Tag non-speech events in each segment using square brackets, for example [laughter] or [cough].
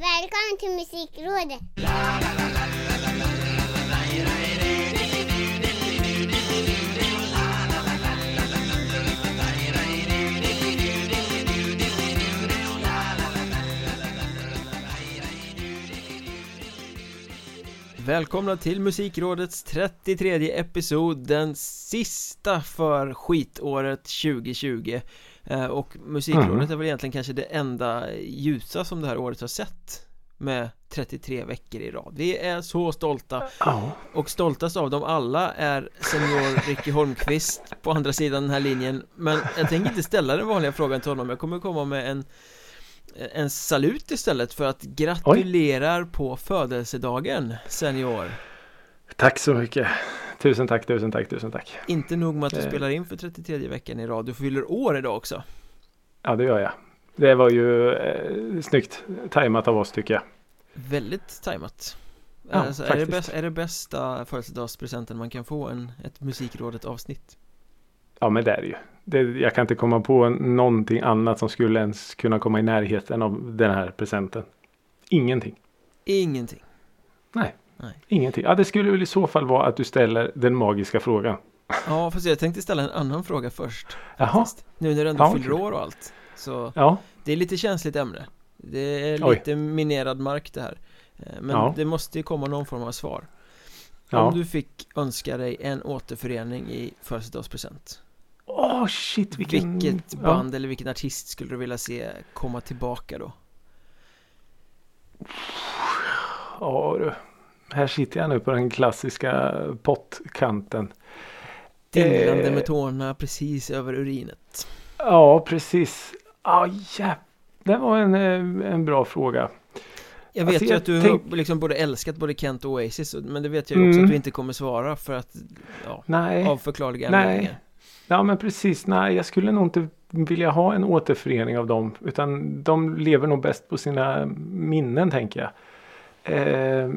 Välkommen till Musikrådet! Välkomna till Musikrådets 33 episod, den sista för skitåret 2020 och Musikrådet Mm. är väl egentligen kanske det enda ljusa som det här året har sett Med 33 veckor i rad. Vi är så stolta. Ja, och stoltast av dem alla är senior Ricky Holmqvist på andra sidan den här linjen. Men jag tänker inte ställa den vanliga frågan till honom. Jag kommer komma med en en salut istället för att gratulerar på födelsedagen senior. Tack så mycket. Tusen tack, tusen tack, tusen tack. Inte nog med att du Eh. spelar in för 33 veckan i rad, du fyller år idag också Ja, det gör jag. Det var ju eh, snyggt tajmat av oss tycker jag. Väldigt tajmat Ja, alltså, är, det bäst, är det bästa födelsedagspresenten man kan få en, ett musikrådet avsnitt? Ja, men det är det ju. Det, jag kan inte komma på någonting annat som skulle ens kunna komma i närheten av den här presenten. Ingenting. Ingenting Nej. Nej. Ingenting. Ja, det skulle väl i så fall vara att du ställer den magiska frågan. Ja, fast jag tänkte ställa en annan fråga först Jaha. Nu när du ändå Ja, fyller år och allt Så Ja, det är lite känsligt ämne Det är Oj. lite minerad mark det här Eh, Men Ja. det måste ju komma någon form av svar ja. Om du fick önska dig en återförening i födelsedagspresent Åh, shit vilken... Vilket band eller vilken artist skulle du vilja se komma tillbaka då? Ja, du. Här sitter jag nu på den klassiska pottkanten. Dinglande Eh. med tårna precis över urinet Ja, precis. Ja, ja. Det var en, eh, en bra fråga. Jag vet Alltså, ju jag att du tänk- liksom både älskat både Kent och Oasis Men det vet jag ju också Mm. att du inte kommer svara för att Ja, Nej, av förklarliga Nej. anledningar ja men precis. Nej, jag skulle nog inte vilja ha en återförening av dem. Utan de lever nog bäst på sina minnen, tänker jag. Eh,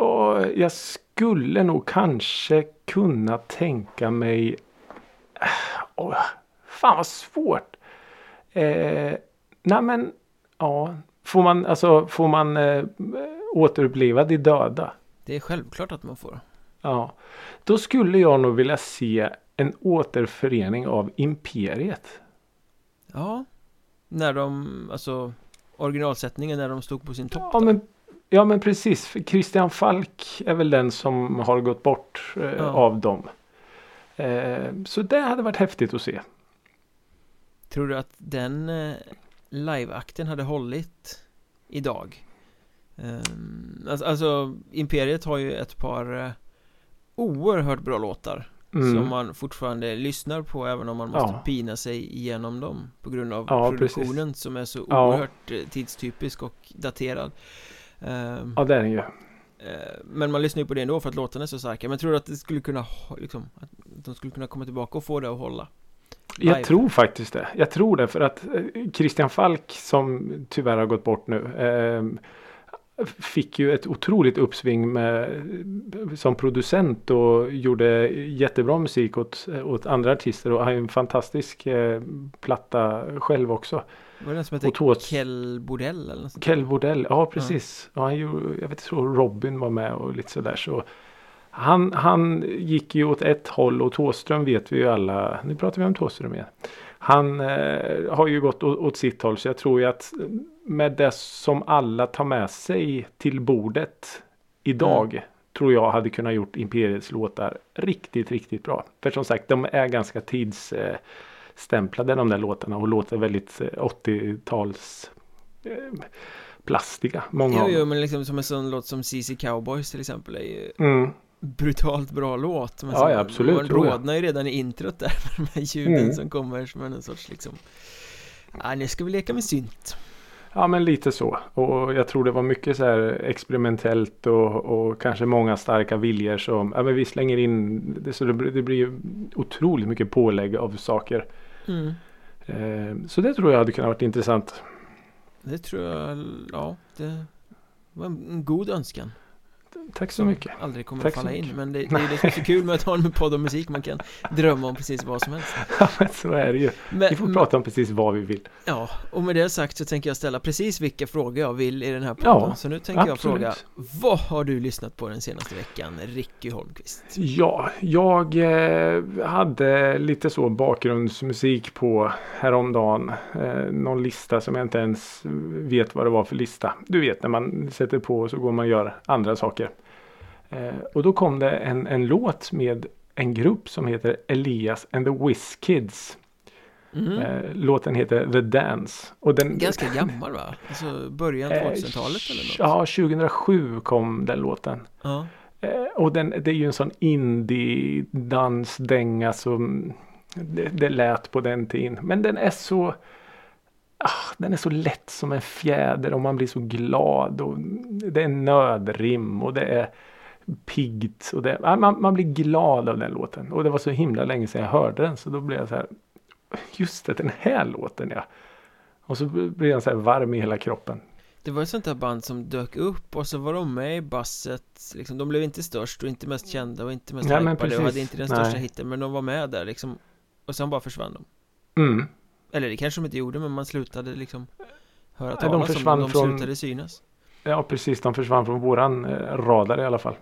och jag skulle nog kanske kunna tänka mig... Oh, fan vad svårt. Eh, nej men, ja. Får man, alltså, får man eh, återuppleva de döda? Det är självklart att man får Ja, då skulle jag nog vilja se en återförening av Imperiet. Ja När de, alltså Originalsättningen när de stod på sin topp Ja men, ja, men precis. Christian Falk är väl den som har gått bort eh, Ja. av dem. Eh, så det hade varit häftigt att se. Tror du att den eh, liveakten hade hållit idag? Ehm, alltså, alltså Imperiet har ju ett par eh, oerhört bra låtar Mm. som man fortfarande lyssnar på även om man måste Ja. pina sig igenom dem på grund av Ja, produktionen som är så Ja. oerhört eh, tidstypisk och daterad. Ehm, Ja, det är den ju. eh, men man lyssnar ju på det ändå för att låtarna är så starka. Men tror du att det skulle kunna, liksom, att de skulle kunna komma tillbaka och få det att hålla? Jag Live. tror faktiskt det. Jag tror det för att eh, Christian Falk som tyvärr har gått bort nu. Eh, fick ju ett otroligt uppsving med, som producent och gjorde jättebra musik åt, åt andra artister och har en fantastisk eh, platta själv också. Var det den som hette Tås- Kell Bordell eller något sånt? Kel Bordell, ja precis. Ja, han gjorde, jag vet inte så Robin var med och lite sådär så. Han, han gick ju åt ett håll och Thåström vet vi ju alla. Nu pratar vi om Thåström igen. Han eh, har ju gått åt, åt sitt håll så jag tror ju att med det som alla tar med sig till bordet idag. Tror jag hade kunnat gjort Imperiets låtar riktigt, riktigt bra. För som sagt, de är ganska tidsstämplade eh, stämplade, de där låtarna och låter väldigt eh, 80-tals eh, plastiga. Många Jo, jo, men liksom som en sån låt som CC Cowboys till exempel är ju Mm. brutalt bra låt men Ja, så ja, absolut, Man rodnar ju redan i introt där [laughs] med de här ljuden Mm. som kommer som en sorts liksom Ja, nu ska vi leka med synt Ja men lite så. Och jag tror det var mycket så här experimentellt och, och kanske många starka viljor som ja, men vi slänger in. Det, så det, blir- det blir ju otroligt mycket pålägg av saker mm. Eh, så det tror jag hade kunnat varit intressant. Det tror jag, ja, det var en god önskan tack så mycket. Aldrig kommer Tack så falla in. Men det, det är det som är så kul med att ha en podd om musik Man kan [laughs] drömma om precis vad som helst Ja, men så är det ju. men, Vi får prata om precis vad vi vill. Ja, och med det sagt så tänker jag ställa precis vilka frågor jag vill i den här podden Ja, Så nu tänker jag absolut. fråga Vad har du lyssnat på den senaste veckan, Ricky Holmqvist? Ja, jag eh, hade lite så bakgrundsmusik på häromdagen. Eh, någon lista som jag inte ens vet vad det var för lista. Du vet när man sätter på och så går man och gör andra saker. Eh, och då kom det en, en låt med en grupp som heter Elias and the Whiz Kids. Mm. Eh, låten heter The Dance. Och den, Ganska gammal va? Alltså början Eh, 2000-talet eller något? Ja, 2007 kom den låten. ja. Och den, det är ju en sån indie-dansdänga som det, det lät på den tiden. Men den är så ah, den är så lätt som en fjäder och man blir så glad. Och det är nödrim och det är piggt. Och det, ah, man, man blir glad av den låten. Och det var så himla länge sedan jag hörde den. Så då blev jag så här. Just det, den här låten ja. Och så blev jag så här varm i hela kroppen. Det var ett sånt där band som dök upp och så var de med i basset liksom, De blev inte störst och inte mest kända och inte mest Nej, hypade och hade inte den största Nej. hitten Men de var med där liksom Och sen bara försvann de Mm. Eller det kanske de inte gjorde men man slutade liksom Höra Nej, de talas om dem, försvann de från- slutade synas Ja precis, de försvann från våran eh, radar i alla fall.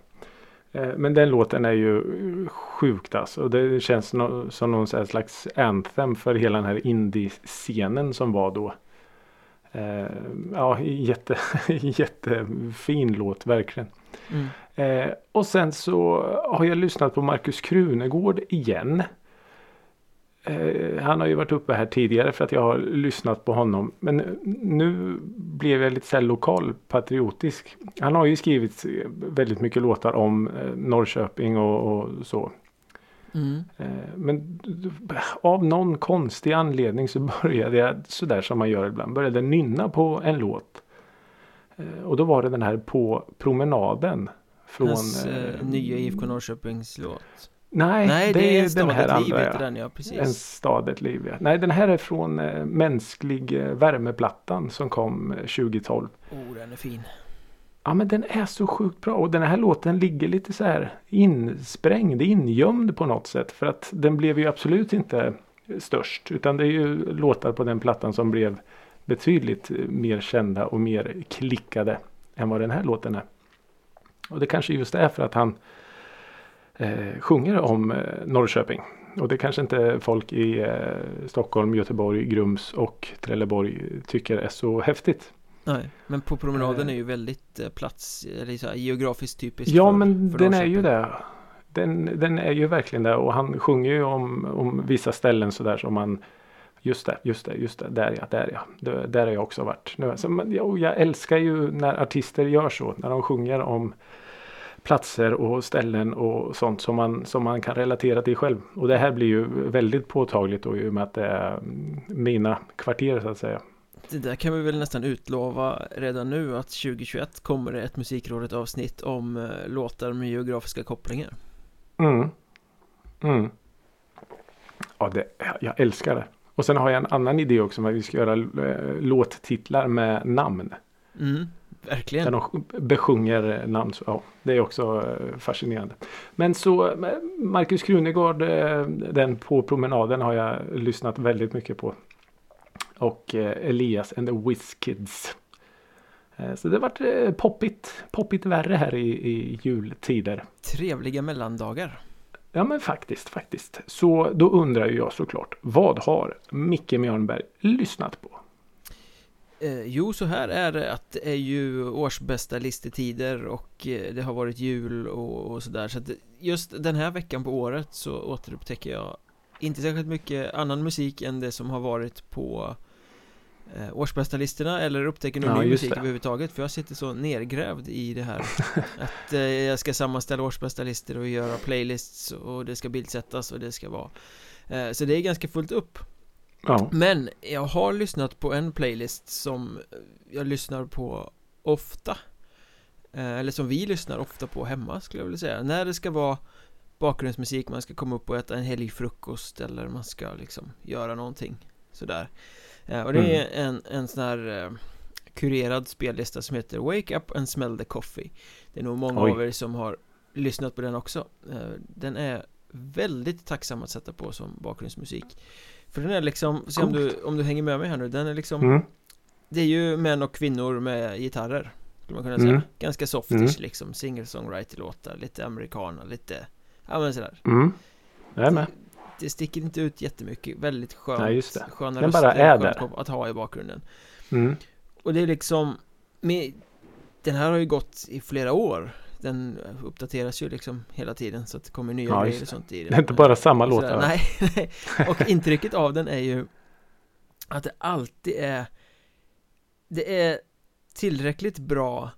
Eh, men den låten är ju sjukt alltså. Och Det känns no som någon slags anthem för hela den här indie-scenen som var då. Eh, ja, jätte, [laughs] jättefin låt verkligen. mm. Eh, och sen så har jag lyssnat på Markus Krunegård igen. Eh, han har ju varit uppe här tidigare för att jag har lyssnat på honom. Men nu blev jag lite så här lokalpatriotisk. Han har ju skrivit väldigt mycket låtar om eh, Norrköping och, och så. Mm. Eh, Men av någon konstig anledning så [laughs] började jag sådär som man gör ibland. Började nynna på en låt. Och då var det den här På promenaden. Från... Hans eh, nya IFK Norrköpings låt Nej, Nej det, är den här liv andra. heter ja. den ja, En precis stad, ett liv. Ja. Nej, den här är från eh, Mänsklig eh, värmeplattan som kom eh, 2012. Oh den är fin Ja men den är så sjukt bra och den här låten ligger lite så här insprängd, ingömd på något sätt. För att den blev ju absolut inte störst. Utan det är ju låtar på den plattan som blev betydligt eh, mer kända och mer klickade än vad den här låten är. Och det kanske just är för att han eh, sjunger om eh, Norrköping. Och det kanske inte folk i eh, Stockholm, Göteborg, Grums och Trelleborg tycker är så häftigt. Nej, men på promenaden Eh. är ju väldigt eh, plats, eller så här, geografiskt typiskt Ja för, men för den är ju det. Den, den är ju verkligen det och han sjunger ju om, om vissa ställen sådär som man Just det, just det, just det, där ja, där ja. Där har jag också varit. Nu, så, men, ja, och jag älskar ju när artister gör så. När de sjunger om platser och ställen och sånt som man, som man kan relatera till själv. Och det här blir ju väldigt påtagligt då i och med att det är mina kvarter så att säga. Det där kan vi väl nästan utlova redan nu att 2021 kommer det ett musikrådet avsnitt om eh, låtar med geografiska kopplingar Mm. Mm. Ja, det, jag älskar det. Och sen har jag en annan idé också med att vi ska göra eh, låttitlar med namn. Mm, Där verkligen de besjunger namn. Ja, det är också eh, fascinerande. Men så eh, Markus Krunegård, eh, den på promenaden har jag lyssnat väldigt mycket på. Och Elias and the Whiz Kids. Eh, Så det har varit poppigt, poppigt värre här i, i jultider. Trevliga mellandagar Ja men faktiskt, faktiskt. Så då undrar ju jag såklart. Vad har Micke Mjörnberg lyssnat på? Eh, Jo, så här är det att det är ju årsbästa listetider och eh, det har varit jul och, och sådär. Så att just den här veckan på året så återupptäcker jag inte särskilt mycket annan musik än det som har varit på eh, årsbästa listorna eller upptäcker någon Ja, ny musik det. överhuvudtaget. För jag sitter så nergrävd i det här. [laughs] Att eh, jag ska sammanställa årsbästa listor och göra playlists och det ska bildsättas och det ska vara eh, så det är ganska fullt upp Ja. men jag har lyssnat på en playlist som jag lyssnar på ofta. Eh, eller som vi lyssnar ofta på hemma skulle jag vilja säga. När det ska vara bakgrundsmusik man ska komma upp och äta en helgfrukost eller man ska liksom göra någonting sådär. Eh, och det är en, en sån här eh, kurerad spellista som heter Wake Up and Smell the Coffee. Det är nog många Oj. av er som har lyssnat på den också. Den är väldigt tacksam att sätta på som bakgrundsmusik För den är liksom, se om du, om du hänger med mig här nu, den är liksom Mm. Det är ju män och kvinnor med gitarrer Skulle man kunna Mm. säga Ganska softish Mm. liksom, singer-songwriter-låtar, lite americana, lite Ja men sådär Mm. Jag är med. det, det sticker inte ut jättemycket, väldigt skönt Nej, just det. Sköna Den bara är där. Att ha i bakgrunden Mm. Och det är liksom med, Den här har ju gått i flera år Den uppdateras ju liksom hela tiden så att det kommer nya Ja, grejer och sånt i den Det är inte bara samma va? Nej, [laughs] nej. och intrycket av den är ju Att det alltid är Det är tillräckligt bra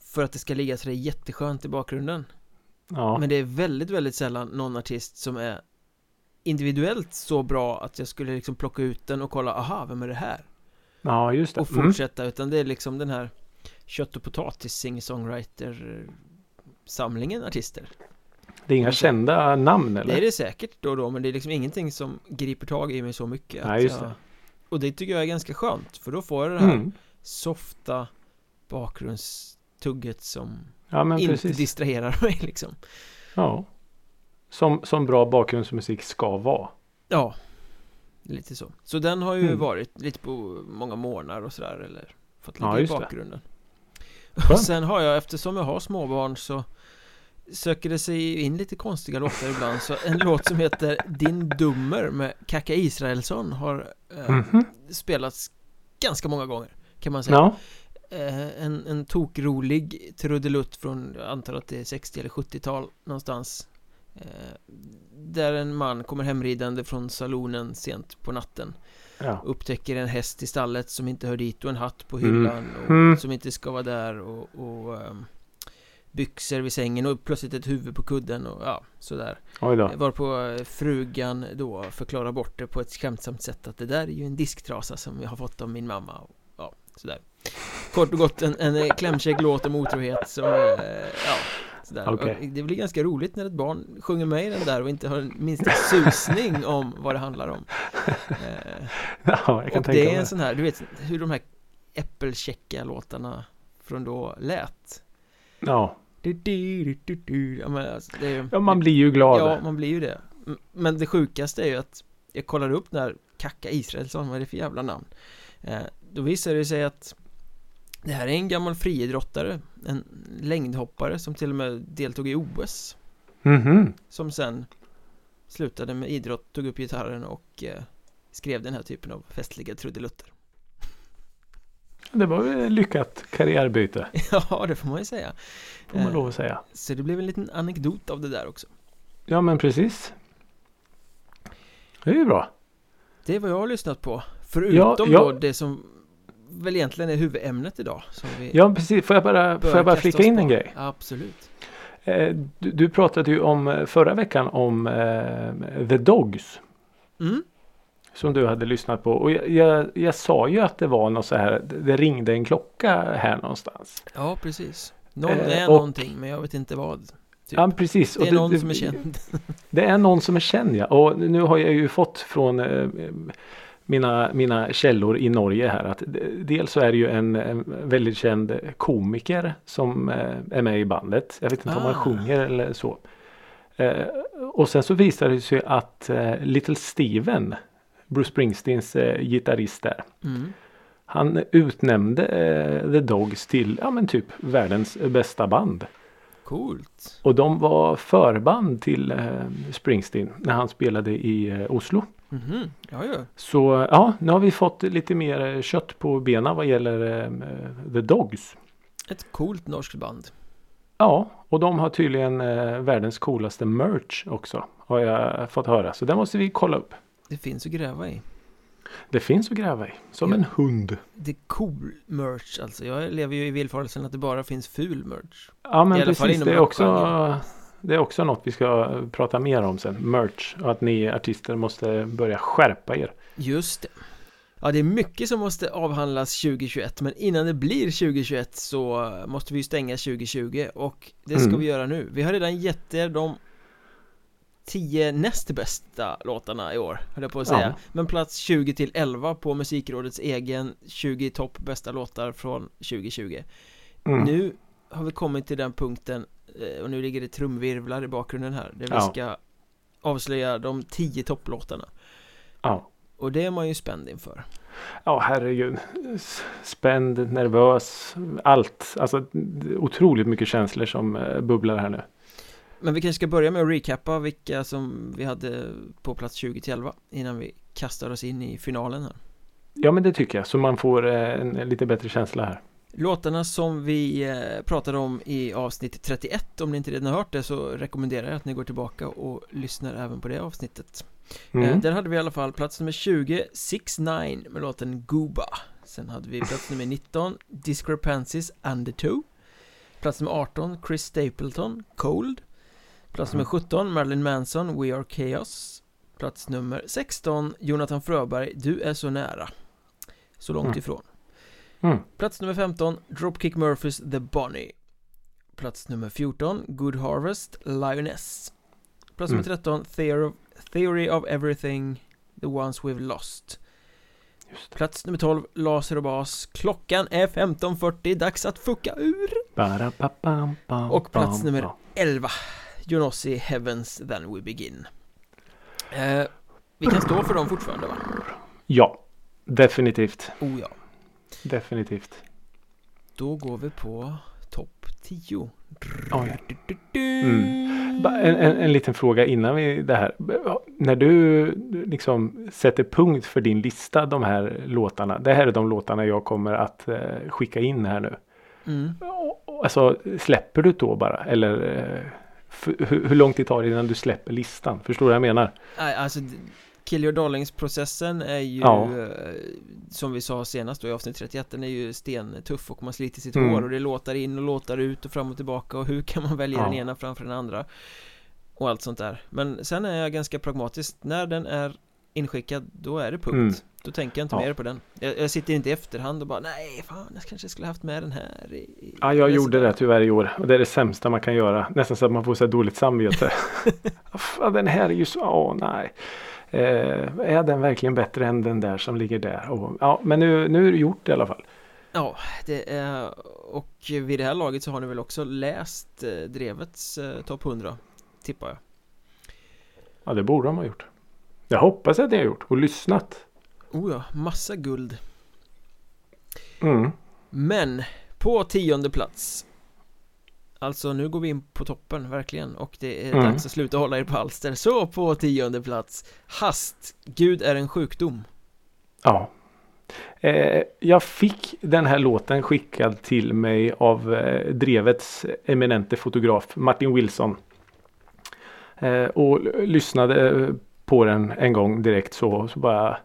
För att det ska ligga sådär jätteskönt i bakgrunden Ja. Men det är väldigt, väldigt sällan någon artist som är Individuellt så bra att jag skulle liksom plocka ut den och kolla Aha, vem är det här? ja, just det. Och Mm. fortsätta, utan det är liksom den här Kött och potatis singer-songwriter Samlingen artister Det är inga kända namn Det eller? är det säkert då och då men det är liksom ingenting som griper tag i mig så mycket Nej, just jag... det. Och det tycker jag är ganska skönt för då får jag det här Mm. softa bakgrundstugget som Ja, inte precis. distraherar [laughs] mig liksom Ja. Som, som bra bakgrundsmusik ska vara. Ja Lite så Så den har ju Mm. varit lite på många månader och sådär eller Fått Ja, ligga i det. bakgrunden [laughs] Skönt. Och sen har jag eftersom jag har småbarn så Söker det sig in lite konstiga låtar ibland så en låt som heter Din Dummer med Kaka Israelsson har eh, Mhm. spelats ganska många gånger kan man säga Ja. eh, En, en tokrolig trudelutt från, jag antar att det är 60 eller 70-tal någonstans eh, Där en man kommer hemridande från salonen sent på natten ja. Upptäcker en häst i stallet som inte hör dit och en hatt på Mm. hyllan och Mm. som inte ska vara där och, och ehm, Byxor vid sängen och plötsligt ett huvud på kudden och ja, sådär. Oj då. Varpå eh, frugan då förklarar bort det på ett skämtsamt sätt att det där är ju en disktrasa som jag har fått av min mamma och ja, sådär. Kort och gott en, en eh, klämkäck låt om otrohet som, eh, ja, sådär. Och Det blir ganska roligt när ett barn sjunger med i den där och inte har minsta susning om vad det handlar om. Ja, jag kan och det är en sån här, du vet hur de här äppelkäcka låtarna från då lät. Ja. Du, du, du, du, du. Ja, men alltså, det är, ju- ja, man blir ju glad. Ja, man blir ju det Men det sjukaste är ju att Jag kollade upp när Kacka Israelsson, vad är det för jävla namn? Eh, då visade det sig att Det här är en gammal friidrottare En längdhoppare som till och med deltog i OS Mhm. Som sen Slutade med idrott, tog upp gitarren och eh, Skrev den här typen av festliga trudelutter Det var ett lyckat karriärbyte. [laughs] Ja, det får man ju säga Får man Eh, lov att säga. Så det blev en liten anekdot av det där också Ja, men precis. Det är ju bra. Det är vad jag har lyssnat på Förutom Ja, då det som Väl egentligen är huvudämnet idag Ja, precis. Får jag bara, får jag bara flika in på. en grej? Absolut Eh, Du, du pratade ju om eh, förra veckan om eh, The Dogs. mm. Som du hade lyssnat på. Och jag, jag, jag sa ju att det var något så här. Det ringde en klocka här någonstans. Ja, precis Någon Eh, är och- någonting, men jag vet inte vad typ. Ja, precis. Det är någon som är känd [laughs] Det är någon som är känd ja. Och nu har jag ju fått från eh, mina, mina källor i Norge här att dels så är det ju en, en väldigt känd komiker som eh, är med i bandet. Jag vet inte om han Ah. sjunger eller så. Eh, och sen så visar det sig att eh, Little Steven, Bruce Springsteens eh, gitarrist där. mm. Han utnämnde eh, The Dogs till ja, men typ världens bästa band. Coolt Och de var förband till eh, Springsteen när han spelade i eh, Oslo. Mhm, Ja, ja Så ja, nu har vi fått lite mer eh, kött på benen vad gäller eh, The Dogs. Ett coolt norskt band Ja, och de har tydligen eh, världens coolaste merch också. Har jag fått höra. Så det måste vi kolla upp. Det finns att gräva i Det finns att gräva i. Som Ja. en hund. Det är cool merch alltså Jag lever ju i villfarelsen att det bara finns ful merch Ja men I precis. Det är, också, det är också något vi ska prata mer om sen. Merch. Och att ni artister måste börja skärpa er. Just det Ja, det är mycket som måste avhandlas 2021 Men innan det blir 2021 så måste vi stänga 2020 Och det ska Mm. vi göra nu Vi har redan gett er de tio näst bästa låtarna i år, höll jag på att säga Ja. Men plats 20 till 11 på Musikrådets egen 20 topp bästa låtar från 2020 Mm. Nu har vi kommit till den punkten eh, och nu ligger det trumvirvlar i bakgrunden här där vi Ja. ska avslöja de 10 topplåtarna Ja. Och det är man ju spänd inför Ja, herregud. Spänd, nervös, allt. Alltså otroligt mycket känslor som eh, bubblar här nu. Men vi kanske ska börja med att recappa vilka som vi hade på plats 20 till 11 innan vi kastar oss in i finalen här Ja, men det tycker jag. Så man får eh, en lite bättre känsla här. Låtarna som vi eh, pratade om i avsnitt 31 Om ni inte redan har hört det så rekommenderar jag att ni går tillbaka och lyssnar även på det avsnittet eh, Mm. Där hade vi i alla fall plats nummer 20 6 9 med låten Gooba Sen hade vi plats nummer 19 Discrepancies Undertow Plats nummer 18 Chris Stapleton Cold Plats nummer 17 Marilyn Manson We Are Chaos Plats nummer 16 Jonathan Fröberg Du är så nära Så långt Mm. ifrån Mm. Plats nummer 15 Dropkick Murphys The Bonnie Plats nummer 14 Good Harvest Lioness Plats nummer Mm. 13 Theory of, Theory of Everything The Ones We've Lost. Plats nummer 12 Laser och bas Klockan är 15.40 Dags att fucka ur Och plats nummer pam. 11 Jonossi Heavens Then We Begin eh, Vi kan stå för dem fortfarande va? Ja, definitivt. Oh ja Definitivt. Då går vi på topp 10 Oj. Mm. En, en, en liten fråga innan vi det här. När du liksom sätter punkt för din lista, de här låtarna. Det här är de låtarna jag kommer att eh, skicka in här nu. mm. Alltså släpper du då bara? Eller eh, hur, hur lång tid tar det innan du släpper listan? Förstår du vad jag menar? Alltså Kill Your Darlings-processen är ju Ja. eh, Som vi sa senast då i avsnitt 31 Den är ju stentuff och man sliter sitt Mm. hår och det låtar in och låtar ut och fram och tillbaka och hur kan man välja Ja. den ena framför den andra Och allt sånt där Men sen är jag ganska pragmatisk När den är inskickad då är det punkt Mm. Då tänker jag inte Ja. mer på den jag, jag sitter inte i efterhand och bara Nej, fan jag kanske skulle haft med den här i, i Ja, jag gjorde det tyvärr i år. Och det är det sämsta man kan göra. Nästan så att man får så här dåligt samvete. [laughs] Fan, den här är ju så... Åh, nej. Eh, är den verkligen bättre än den där som ligger där? Och, ja, men nu, nu är det gjort i alla fall. Ja, det är och vid det här laget så har ni väl också läst eh, Drevets eh, topp 100 Tippar jag Ja, det borde de ha gjort. Jag hoppas att ni har gjort och lyssnat. Oh ja, massa guld Mm. Men på tionde plats Alltså nu går vi in på toppen verkligen och det är Mm. dags att sluta hålla er på halster Så på tionde plats Hast, Gud är en sjukdom Ja. Eh, jag fick den här låten skickad till mig av eh, Drevets eminente fotograf Martin Wilson. Eh, och lyssnade eh, på den en gång direkt så, så bara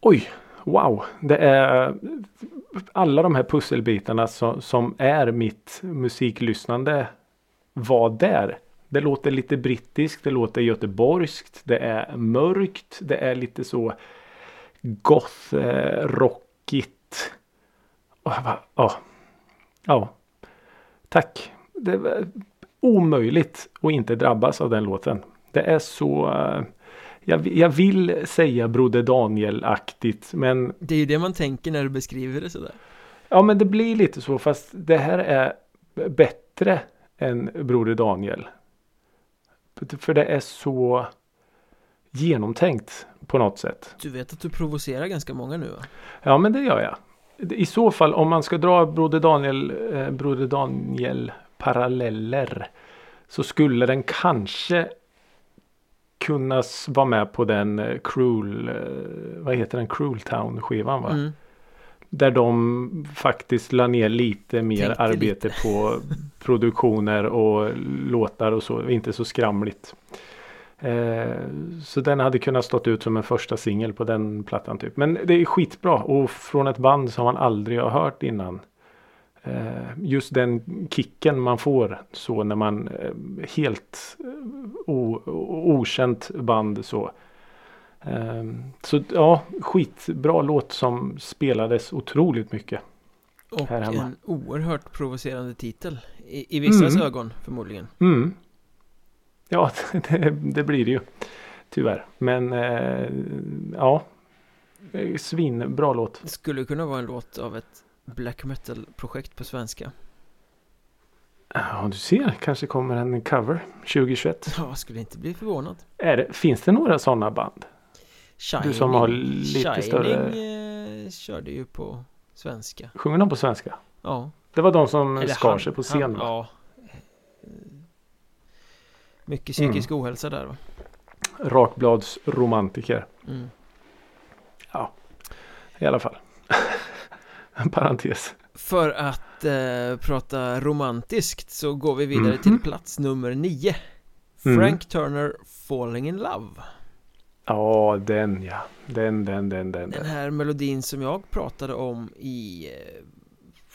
Oj, wow, det är alla de här pusselbitarna som, som är mitt musiklyssnande var där. Det låter lite brittiskt, det låter göteborgskt, det är mörkt, det är lite så goth, eh, rockigt. Och jag bara, ja. Ja. Tack. Det var omöjligt att inte drabbas av den låten. Det är så eh, jag, jag vill säga Broder Daniel-aktigt men Det är ju det man tänker när du beskriver det sådär Ja men det blir lite så fast det här är bättre än Broder Daniel. För det är så genomtänkt på något sätt. Du vet att du provocerar ganska många nu va? Ja men det gör jag. I så fall om man ska dra Broder Daniel, eh, Broder Daniel paralleller så skulle den kanske kunna vara med på den eh, Cruel, eh, vad heter den, Cruel Town skivan va? Mm. Där de faktiskt la ner lite mer Tänkte arbete lite. på [laughs] produktioner och låtar och så. Inte så skramligt. Eh, så den hade kunnat stått ut som en första singel på den plattan typ. Men det är skitbra och från ett band som man aldrig har hört innan. Eh, just den kicken man får så när man eh, helt eh, o, okänt band så. Så ja, skitbra låt som spelades otroligt mycket. Och Här hemma. en oerhört provocerande titel I, i vissas Mm. ögon förmodligen Mm. Ja, [laughs] det, det blir det ju. Tyvärr. Men ja. Svin, bra låt. Det skulle kunna vara en låt av ett black metal-projekt på svenska. Ja, du ser. Kanske kommer en cover 2021. Ja, skulle inte bli förvånad. Är det, finns det några sådana band? Shining, Du som har lite Shining större- eh, körde ju på svenska. Sjunger de på svenska? Ja. Det var de som Eller skar han- sig på scen han- va? Ja. Mycket psykisk Mm. ohälsa där va? Rakbladsromantiker. Mm. I alla fall. [laughs] en [laughs] parentes. För att eh, prata romantiskt så går vi vidare Mhm. till plats nummer nio Mm. Frank Turner Falling in Love Ja, den ja. Den, den, den, den. Den här melodin som jag pratade om i eh,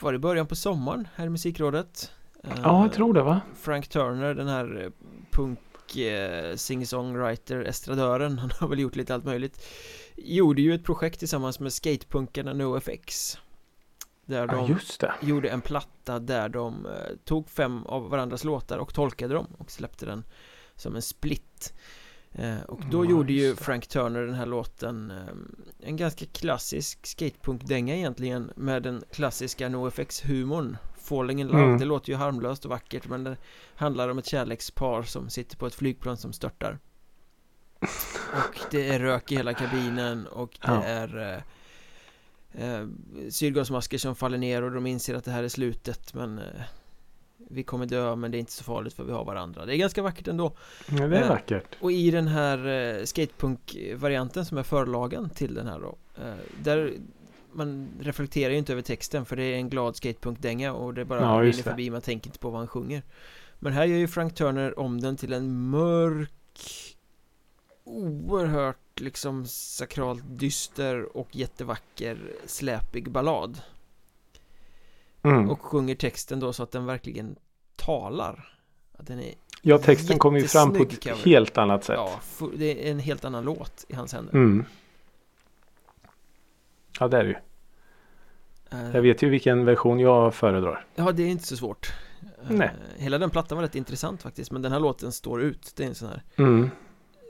Var det början på sommaren här i musikrådet? Eh, Ja, jag tror det va? Frank Turner, den här eh, punk eh, singer-songwriter estradören Han har väl gjort lite allt möjligt Gjorde ju ett projekt tillsammans med skatepunkarna NoFX Där Ja, de just det. gjorde en platta där de eh, tog fem av varandras låtar och tolkade dem och släppte den som en split eh, Och då Ja, gjorde ju. Frank Turner den här låten eh, En ganska klassisk skatepunk-dänga egentligen Med den klassiska NoFX-humorn Falling in Love, Mm. det låter ju harmlöst och vackert men det handlar om ett kärlekspar som sitter på ett flygplan som störtar Och det är rök i hela kabinen och det Ja. är eh, syrgasmasker som faller ner och de inser att det här är slutet men eh, vi kommer dö men det är inte så farligt för vi har varandra. Det är ganska vackert ändå. Ja, det är Eh, vackert. Och i den här eh, skatepunk-varianten som är förlagen till den här då eh, Där man reflekterar ju inte över texten för det är en glad skatepunk-dänga och det bara Ja, rinner förbi, man tänker inte på vad han sjunger Men här gör ju Frank Turner om den till en mörk Oerhört liksom sakralt dyster och jättevacker släpig ballad Mm. Och sjunger texten då så att den verkligen talar Att den är, Ja, texten kommer ju fram på ett cover. helt annat sätt. ja, det är en helt annan låt i hans händer Mm. Ja, det är det ju. Eh, Jag vet ju vilken version jag föredrar. Ja, det är inte så svårt Eh, Nej. Hela den plattan var rätt intressant faktiskt Men den här låten står ut Det är en sån här Mm.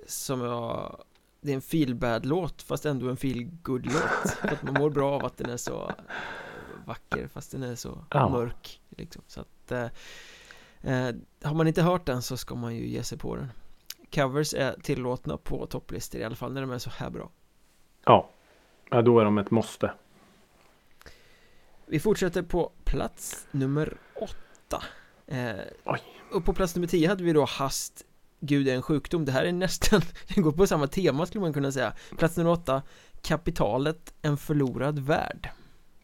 Som jag Det är en feel bad låt fast ändå en feel good låt [laughs] För att man mår bra av att den är så Vacker fast den är så Ja. mörk liksom. Så att eh, eh, Har man inte hört den så ska man ju ge sig på den Covers är tillåtna på topplistor i alla fall när de är så här bra Ja. ja, då är de ett måste. Vi fortsätter på plats nummer åtta eh, Oj. Och på plats nummer tio hade vi då hast Gud är en sjukdom Det här är nästan [laughs] Det går på samma tema skulle man kunna säga Plats nummer åtta Kapitalet En förlorad värld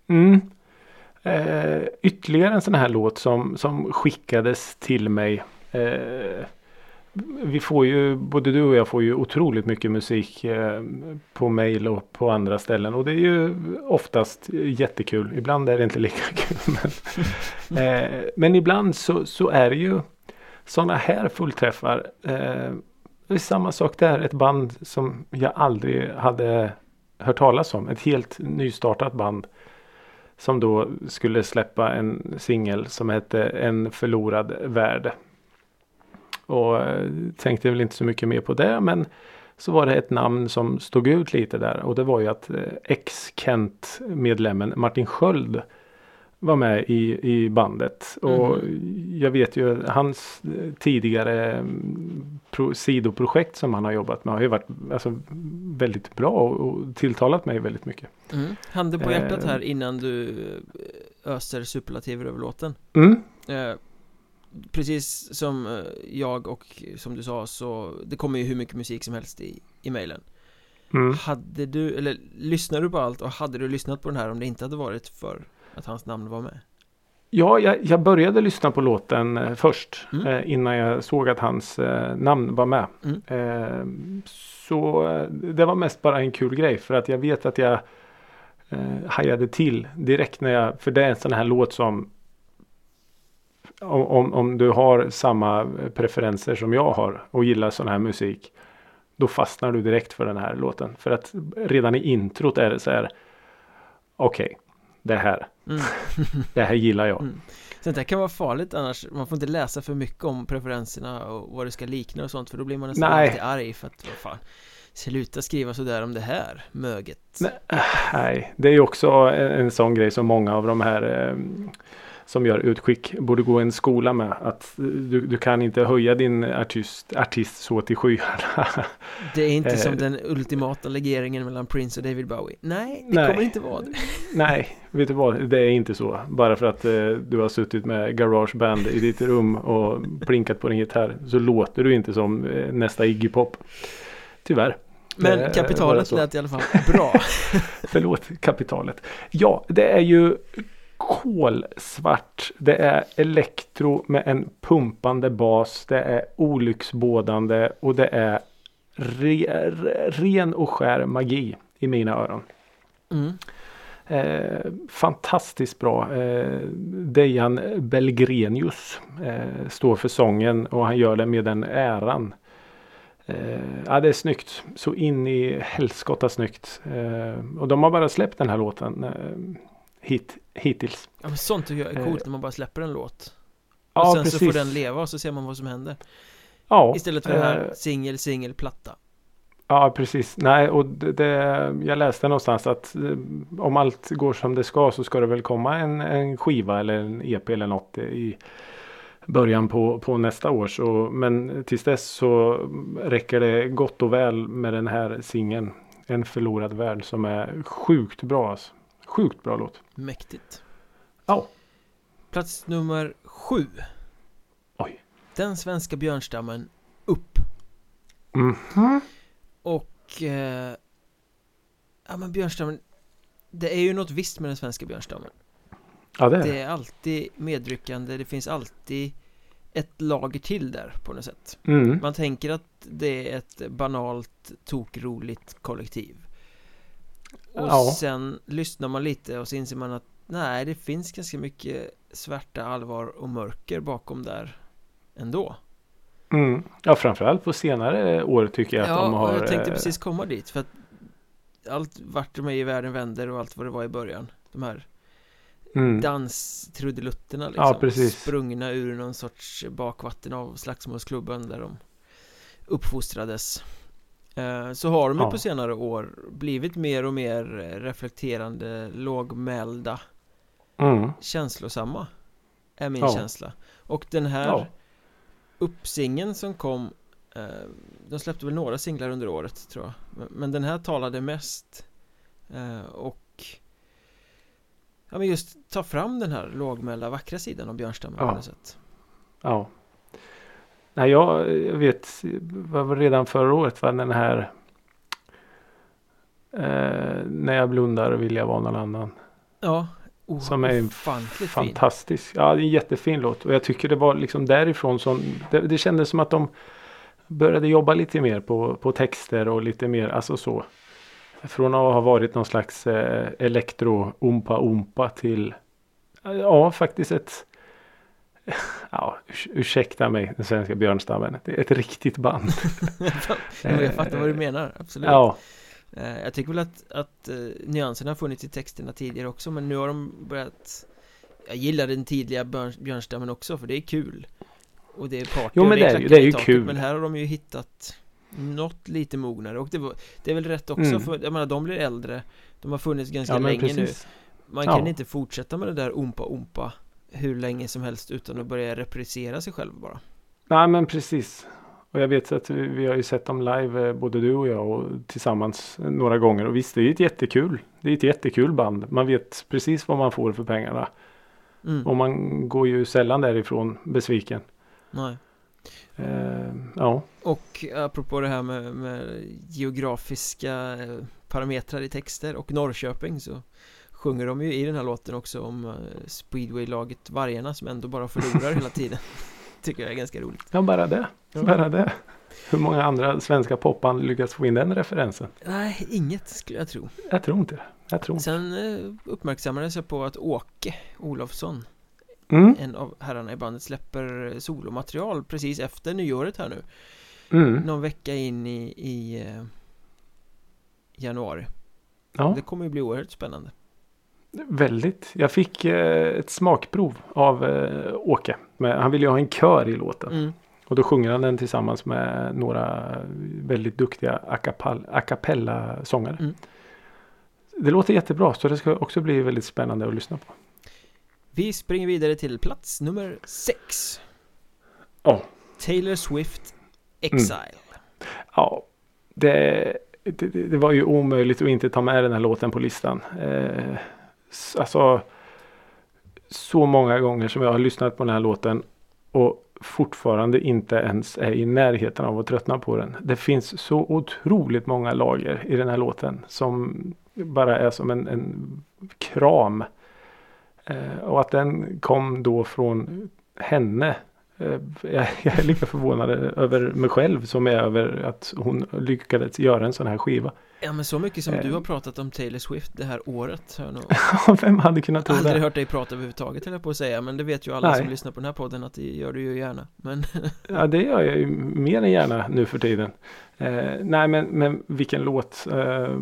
Mm. Eh, ytterligare en sån här låt som, som skickades till mig. Eh, vi får ju, både du och jag får ju otroligt mycket musik eh, på mail och på andra ställen. Och det är ju oftast jättekul. Ibland är det inte lika [laughs] kul. Men, [laughs] eh, men ibland så, så är det ju sådana här fullträffar. Eh, det är samma sak där. Ett band som jag aldrig hade hört talas om. Ett helt nystartat band. Som då skulle släppa en singel som hette En förlorad värld. Och eh, tänkte väl inte så mycket mer på det men så var det ett namn som stod ut lite där och det var ju att eh, ex-Kent medlemmen Martin Sköld var med i, i bandet. Och jag vet ju hans tidigare mm, pro, sidoprojekt som han har jobbat med har ju varit alltså, väldigt bra och, tilltalat mig väldigt mycket. mm. Handen på hjärtat Eh. här innan du eh, öser superlativer över låten Mm. eh, Precis som eh, jag och som du sa så Det kommer ju hur mycket musik som helst i, i mailen Mm. Hade du, eller lyssnade du på allt och hade du lyssnat på den här om det inte hade varit för att hans namn var med? Ja, jag, jag började lyssna på låten eh, först Mm. eh, innan jag såg att hans eh, namn var med. Mm. Eh, så eh, det var mest bara en kul grej för att jag vet att jag eh, hajade till direkt när jag, för det är en sån här låt som om, om, om du har samma preferenser som jag har och gillar sån här musik då fastnar du direkt för den här låten. För att redan i introt är det så här okej, det här, Mm. [laughs] Det här gillar jag. Mm. Sånt där kan vara farligt annars Man får inte läsa för mycket om preferenserna och vad det ska likna och sånt för då blir man nästan Nej. alltid arg för att vad fan Sluta skriva sådär om det här möget Nej, Nej, det är ju också en, en sån grej som många av de här eh, som gör utskick borde gå en skola med. Att du, du kan inte höja din artist, artist så till skyarna. Det är inte som Eh. den ultimata legeringen mellan Prince och David Bowie Nej, det Nej. kommer inte vara det [laughs] Nej, vet du vad? Det är inte så. Bara för att eh, du har suttit med garageband i ditt rum och plinkat på din gitarr så låter du inte som eh, nästa Iggy Pop. Tyvärr. Men Eh, kapitalet lät i alla fall bra [laughs] Förlåt, kapitalet. Ja, det är ju kolsvart. Det är elektro med en pumpande bas. Det är olycksbådande och det är re, re, ren och skär magi i mina öron. mm. Eh, fantastiskt bra. Eh, Dejan Belgrenius eh, står för sången och han gör det med den äran. Eh, ja, det är snyggt. Så in i helskotta snyggt. Eh, och de har bara släppt den här låten eh, hit, hittills. ja, men Sånt tycker jag är coolt Eh. när man bara släpper en låt Och Ja, sen så får precis. den leva och så ser man vad som händer Ja, Istället för det här eh, singel, singel, platta Ja, precis. Nej, och det, det, jag läste någonstans att eh, om allt går som det ska så ska det väl komma en, en skiva eller en EP eller något i början på, på nästa år. Så, men tills dess så räcker det gott och väl med den här singeln. En förlorad värld som är sjukt bra. Alltså. Sjukt bra låt. Mäktigt Ja. Plats nummer sju Oj. Den svenska björnstammen Upp Mhm. Och eh, Ja men björnstammen Det är ju något visst med den svenska björnstammen Ja, det är det. är alltid medryckande Det finns alltid Ett lager till där på något sätt Mm. Man tänker att det är ett banalt Tokroligt kollektiv Och Ja. sen lyssnar man lite och så inser man att Nej det finns ganska mycket Svärta, allvar och mörker bakom där Ändå Mm. Ja, framförallt på senare år tycker jag att Ja, de har. och jag tänkte eh, precis komma dit för att Allt vart de är i världen vänder och allt vad det var i början De här mm. danstrudelutterna liksom Ja, precis. Sprungna ur någon sorts bakvatten av slagsmålsklubben där de uppfostrades Så har de Ja. på senare år blivit mer och mer reflekterande, lågmälda, Mm. känslosamma Är min Ja. känsla Och den här Ja. uppsingen som kom eh, De släppte väl några singlar under året tror jag Men, den här talade mest eh, Och Ja men just ta fram den här lågmälda vackra sidan av Björnstammen Ja. på något sätt Ja. Nej, jag, jag vet, var redan förra året var den här eh, När jag blundar vill jag vara någon annan. Ja oh, Som är ofantligt fin Fantastisk. Ja, det är en jättefin låt. Och jag tycker det var liksom därifrån som det, det kändes som att de började jobba lite mer på, på texter och lite mer, alltså så. Från att ha varit någon slags eh, elektro umpa umpa till ja, faktiskt ett Ja, urs- ursäkta mig, den svenska björnstammen. Det är ett riktigt band. [laughs] Jag fattar vad du menar, absolut Ja, Eh, Jag tycker väl att, att eh, nyanserna har funnits i texterna tidigare också men nu har de börjat Jag gillar den tidiga björn, björnstammen också för det är kul Och det är party Jo, men det är det är ju kul. Men här har de ju hittat Något lite mognare och det, var, det är väl rätt också Mm. för jag menar de blir äldre De har funnits ganska ja länge precis. nu Man kan Ja. inte fortsätta med det där ompa ompa Hur länge som helst utan att börja reprisera sig själv bara Nej men precis. Och jag vet att vi, vi har ju sett dem live eh, både du och jag och tillsammans några gånger. Och visst det är ett jättekul. Det är ett jättekul band. Man vet precis vad man får för pengarna. mm. Och man går ju sällan därifrån besviken. Nej Eh, ja. Och apropå det här med, med geografiska eh, parametrar i texter och Norrköping så sjunger de ju i den här låten också om eh, speedwaylaget Vargarna som ändå bara förlorar hela tiden [laughs] Tycker jag är ganska roligt ja, bara det. Bara det. Hur många andra svenska popband lyckas få in den referensen? Nej, inget skulle jag tro Jag tror inte det. Jag tror inte. Sen eh, uppmärksammades jag på att Åke Olofsson Mm. En av herrarna i bandet släpper solomaterial precis efter nyåret här nu Mm. Någon vecka in i, i eh, januari Ja. Det kommer ju bli oerhört spännande Väldigt. Jag fick eh, ett smakprov av eh, Åke. Men han ville ju ha en kör i låten. Mm. Och då sjunger han den tillsammans med några väldigt duktiga a capal- a cappella-sångare. Mm. Det låter jättebra så det ska också bli väldigt spännande att lyssna på. Vi springer vidare till plats nummer sex Ja. Taylor Swift Exile Ja, det, det, det var ju omöjligt att inte ta med den här låten på listan. Eh, alltså så många gånger som jag har lyssnat på den här låten och fortfarande inte ens är i närheten av att tröttna på den. Det finns så otroligt många lager i den här låten som bara är som en, en kram. Eh, och att den kom då från henne Eh, Jag [laughs] jag är lika förvånad över mig själv som är över att hon lyckades göra en sån här skiva. Ja men så mycket som Eh. du har pratat om Taylor Swift det här året har jag nog [laughs] Vem hade kunnat tro aldrig det? hört dig prata överhuvudtaget höll jag på att säga Men det vet ju alla Nej. som lyssnar på den här podden att det gör du ju gärna Men [laughs] Ja, det gör jag ju mer än gärna nu för tiden. Eh, nej, men, men vilken låt. Eh,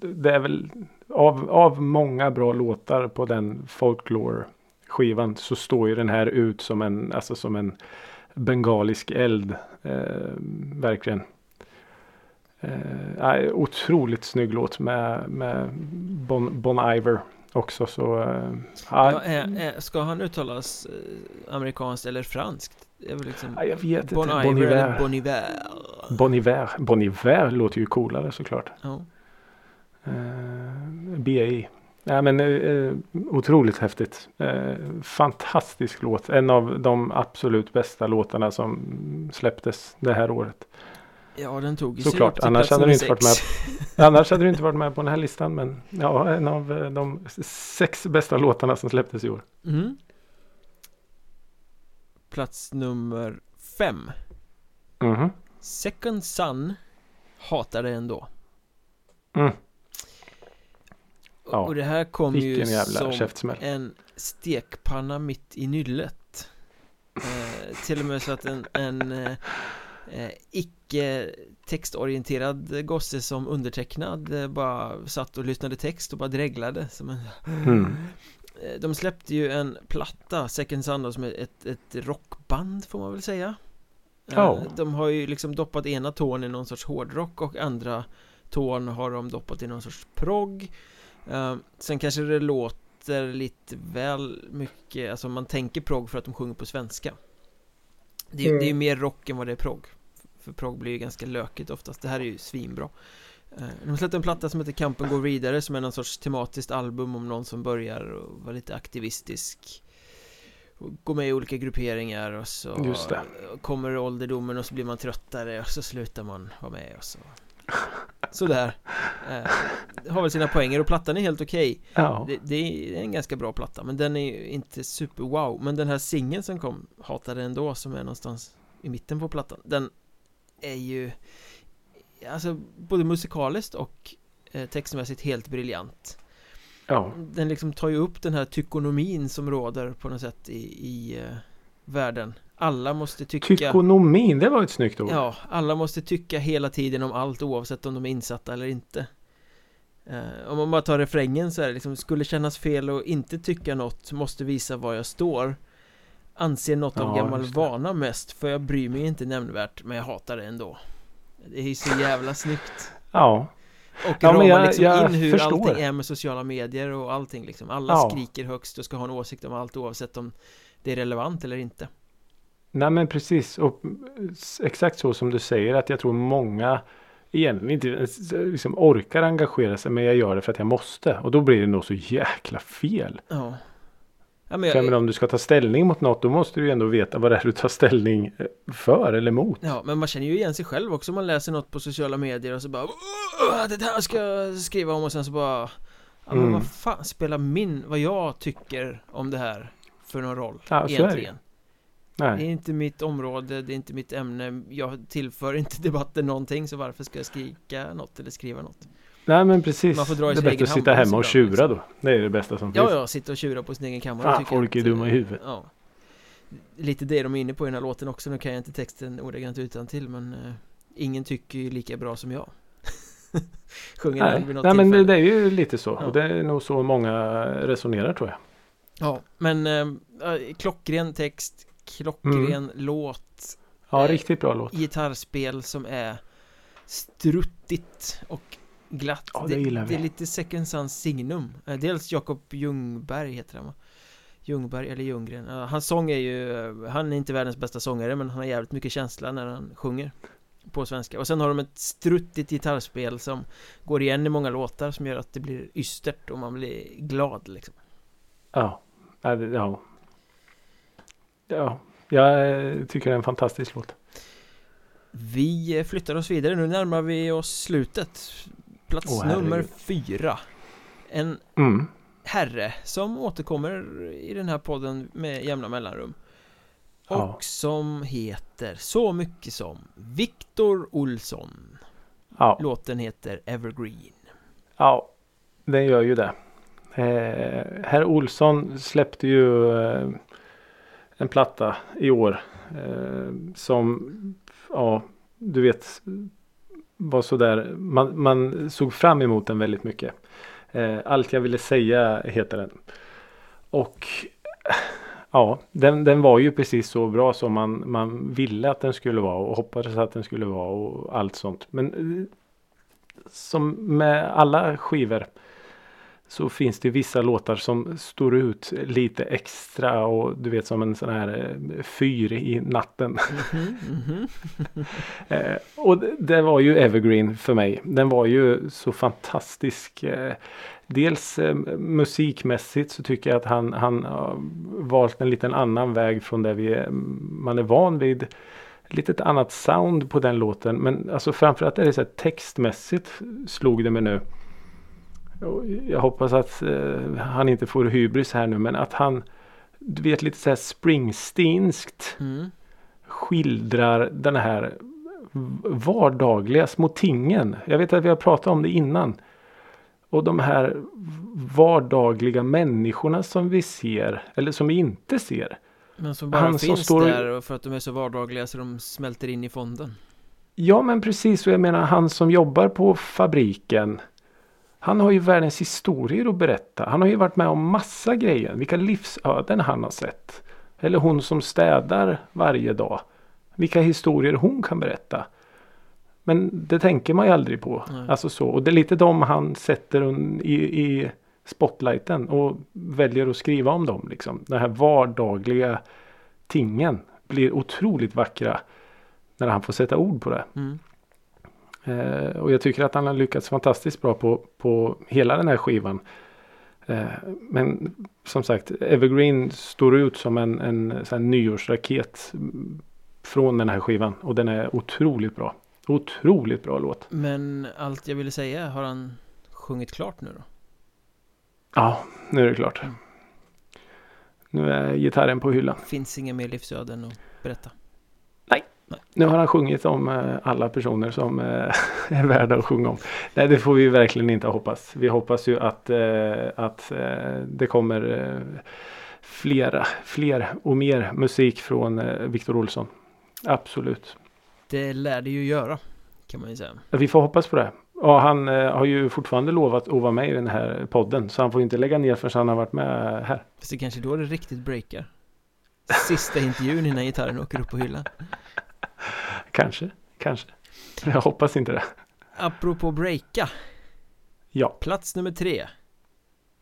det är väl av, av många bra låtar på den folklore skivan så står ju den här ut som en, alltså som en bengalisk eld. Eh, verkligen. Eh, otroligt snygg låt med, med bon, bon Iver också. Så, eh, ja, är, är, ska han uttalas amerikanskt eller franskt? Liksom ja, jag vet inte. Bon Iver. Bon Iver Bon Iver. Bon Iver låter ju coolare såklart. Ja, BI. Ja, men, otroligt häftigt. Fantastisk låt. En av de absolut bästa låtarna som släpptes det här året. Ja den tog ju Såklart, annars hade du inte varit sex. [laughs] Annars hade du inte varit med på den här listan. Men ja, en av eh, de sex bästa låtarna som släpptes i år. Mm. Plats nummer fem Mhm. Second Sun Hatar det ändå Mm. Och- Ja, Och det här kom ju som käftsmäll. en stekpanna mitt i nyllet eh, Till och med så att en, en eh, eh, icke textorienterad gosse som undertecknad eh, bara satt och lyssnade text och bara dreglade som en Mm. De släppte ju en platta, Second Sun som är ett, ett rockband får man väl säga Ja. De har ju liksom doppat ena tån i någon sorts hårdrock och andra tån har de doppat i någon sorts progg Sen kanske det låter lite väl mycket, alltså man tänker progg för att de sjunger på svenska Det, är- det är ju mer rock än vad det är progg För progg blir ju ganska lökigt oftast, det här är ju svinbra. Eh, De släppte en platta som heter Kampen går vidare som är någon sorts tematiskt album om någon som börjar och vara lite aktivistisk och Går med i olika grupperingar och så kommer ålderdomen och så blir man tröttare och så slutar man vara med och så [laughs] Sådär. Eh, Har väl sina poänger och plattan är helt okej. Ja. det, det är en ganska bra platta men den är ju inte super wow. Men den här singeln som kom Hatade ändå som är någonstans i mitten på plattan. Den är ju Alltså både musikaliskt och eh, textmässigt helt briljant. Ja. Den liksom tar ju upp den här tykonomin som råder på något sätt i, i eh, världen Alla måste tycka Tykonomin, det var ett snyggt ord. Ja, alla måste tycka hela tiden om allt oavsett om de är insatta eller inte eh, Om man bara tar refrängen så är det liksom Skulle kännas fel och inte tycka något Måste visa var jag står Anser något av Ja, gammal just det. vana mest För jag bryr mig inte nämnvärt Men jag hatar det ändå Det är så jävla snyggt Ja. Och Ja, ramar jag- liksom jag in hur förstår. allting är med sociala medier och allting liksom Alla Ja. skriker högst och ska ha en åsikt om allt oavsett om det är relevant eller inte Nej men precis. Och exakt så som du säger att jag tror många egentligen inte ens, liksom orkar engagera sig men jag gör det för att jag måste. Och då blir det nog så jäkla fel. Ja. Ja men För jag jag, menar, om du ska ta ställning mot något då måste du ju ändå veta vad det är du tar ställning eh, för eller mot. Ja, men man känner ju igen sig själv också. Man läser något på sociala medier och så bara "Åh, Det där ska jag skriva om. Och sen så bara Ja men Mm. vad fan spelar min, vad jag tycker om det här för någon roll Ja, så är det. är Nej. inte mitt område, det är inte mitt ämne Jag tillför inte debatten någonting så varför ska jag skrika något eller skriva något? Nej men precis. Man får dra i det är bättre att sitta hemma och tjura liksom. då. Det är det bästa som Ja, finns. ja, sitta och tjura på sin egen kammare tycker folk är att, dumma i eh, huvudet. Ja Lite det de är inne på i den här låten också, nu kan jag inte texten ordagrant utan till men eh, Ingen tycker ju lika bra som jag [laughs] sjunger Nej, vid något nej men det, det är ju lite så. Ja. Och det är nog så många resonerar tror jag. Ja, men äh, klockren text, klockren låt, Ja, Eh, riktigt bra låt. gitarrspel som är struttigt och glatt. Ja, det vi. det är lite second sons signum. Eh, Dels Jakob Ljungberg heter han va? Ljungberg eller Ljunggren. Hans sång är ju, han är inte världens bästa sångare men han har jävligt mycket känsla när han sjunger på svenska. Och sen har de ett struttigt gitarrspel som går igen i många låtar som gör att det blir ystert och man blir glad liksom. Ja. Ja, det- ja. Ja, jag tycker det är en fantastisk låt. Vi flyttar oss vidare, nu närmar vi oss slutet Plats herregud. nummer fyra En Mm. herre som återkommer i den här podden med jämna mellanrum Och Ja. som heter så mycket som Viktor Olsson Ja. Låten heter Evergreen Ja, den gör ju det. Eh, Herr Olsson släppte ju eh, en platta i år. Eh, som, ja, du vet, var sådär. Man, man såg fram emot den väldigt mycket. Eh, Allt jag ville säga heter den. Och ja, den, den var ju precis så bra som man, man ville att den skulle vara och hoppades att den skulle vara och allt sånt. Men eh, som med alla skivor så finns det vissa låtar som står ut lite extra och du vet som en sån här eh, fyr i natten. Mhm, mhm. [laughs] Eh, och det, var ju Evergreen för mig. Den var ju så fantastisk. Eh, dels musikmässigt så tycker jag att han, han har valt en liten annan väg från det vi man är van vid. Lite ett annat sound på den låten. Men alltså framförallt är det så här textmässigt slog det mig nu. Jag hoppas att eh, han inte får hybris här nu men att han du vet lite så här Springsteenskt Mm. skildrar den här vardagliga små tingen. Jag vet att vi har pratat om det innan. Och de här vardagliga människorna som vi ser eller som vi inte ser. Men som bara Han som finns står- där och för att de är så vardagliga så de smälter in i fonden Ja men precis och jag menar han som jobbar på fabriken. Han har ju världens historier att berätta. Han har ju varit med om massa grejer. Vilka livsöden han har sett. Eller hon som städar varje dag. Vilka historier hon kan berätta. Men det tänker man ju aldrig på. Nej. Alltså så. Och det är lite de han sätter i, i spotlighten. Och väljer att skriva om dem. Liksom. De här vardagliga tingen. Blir otroligt vackra. När han får sätta ord på det. mm. Eh, och jag tycker att han har lyckats fantastiskt bra på, på hela den här skivan. Eh, men som sagt, Evergreen står ut som en, en sån nyårsraket från den här skivan. Och den är otroligt bra. Otroligt bra låt. Men allt jag ville säga har han sjungit klart nu då? Ja, nu är det klart. Mm. Nu är gitarren på hyllan. Finns inga mer livsöden att berätta Nu har han sjungit om eh, alla personer som eh, [laughs] är värda att sjunga om. Nej, det får vi verkligen inte hoppas. Vi hoppas ju att, eh, att det kommer flera, fler och mer musik från Viktor Olsson. Absolut. Det lär det ju göra Kan man ju säga Vi får hoppas på det. Och han har ju fortfarande lovat att vara med i den här podden. Så han får inte lägga ner förrän han har varit med här. Fast det kanske då det riktigt breakar Sista intervjun innan gitarren åker upp på hyllan Kanske, kanske. [laughs] Jag hoppas inte det. Apropå breaka Ja. Plats nummer tre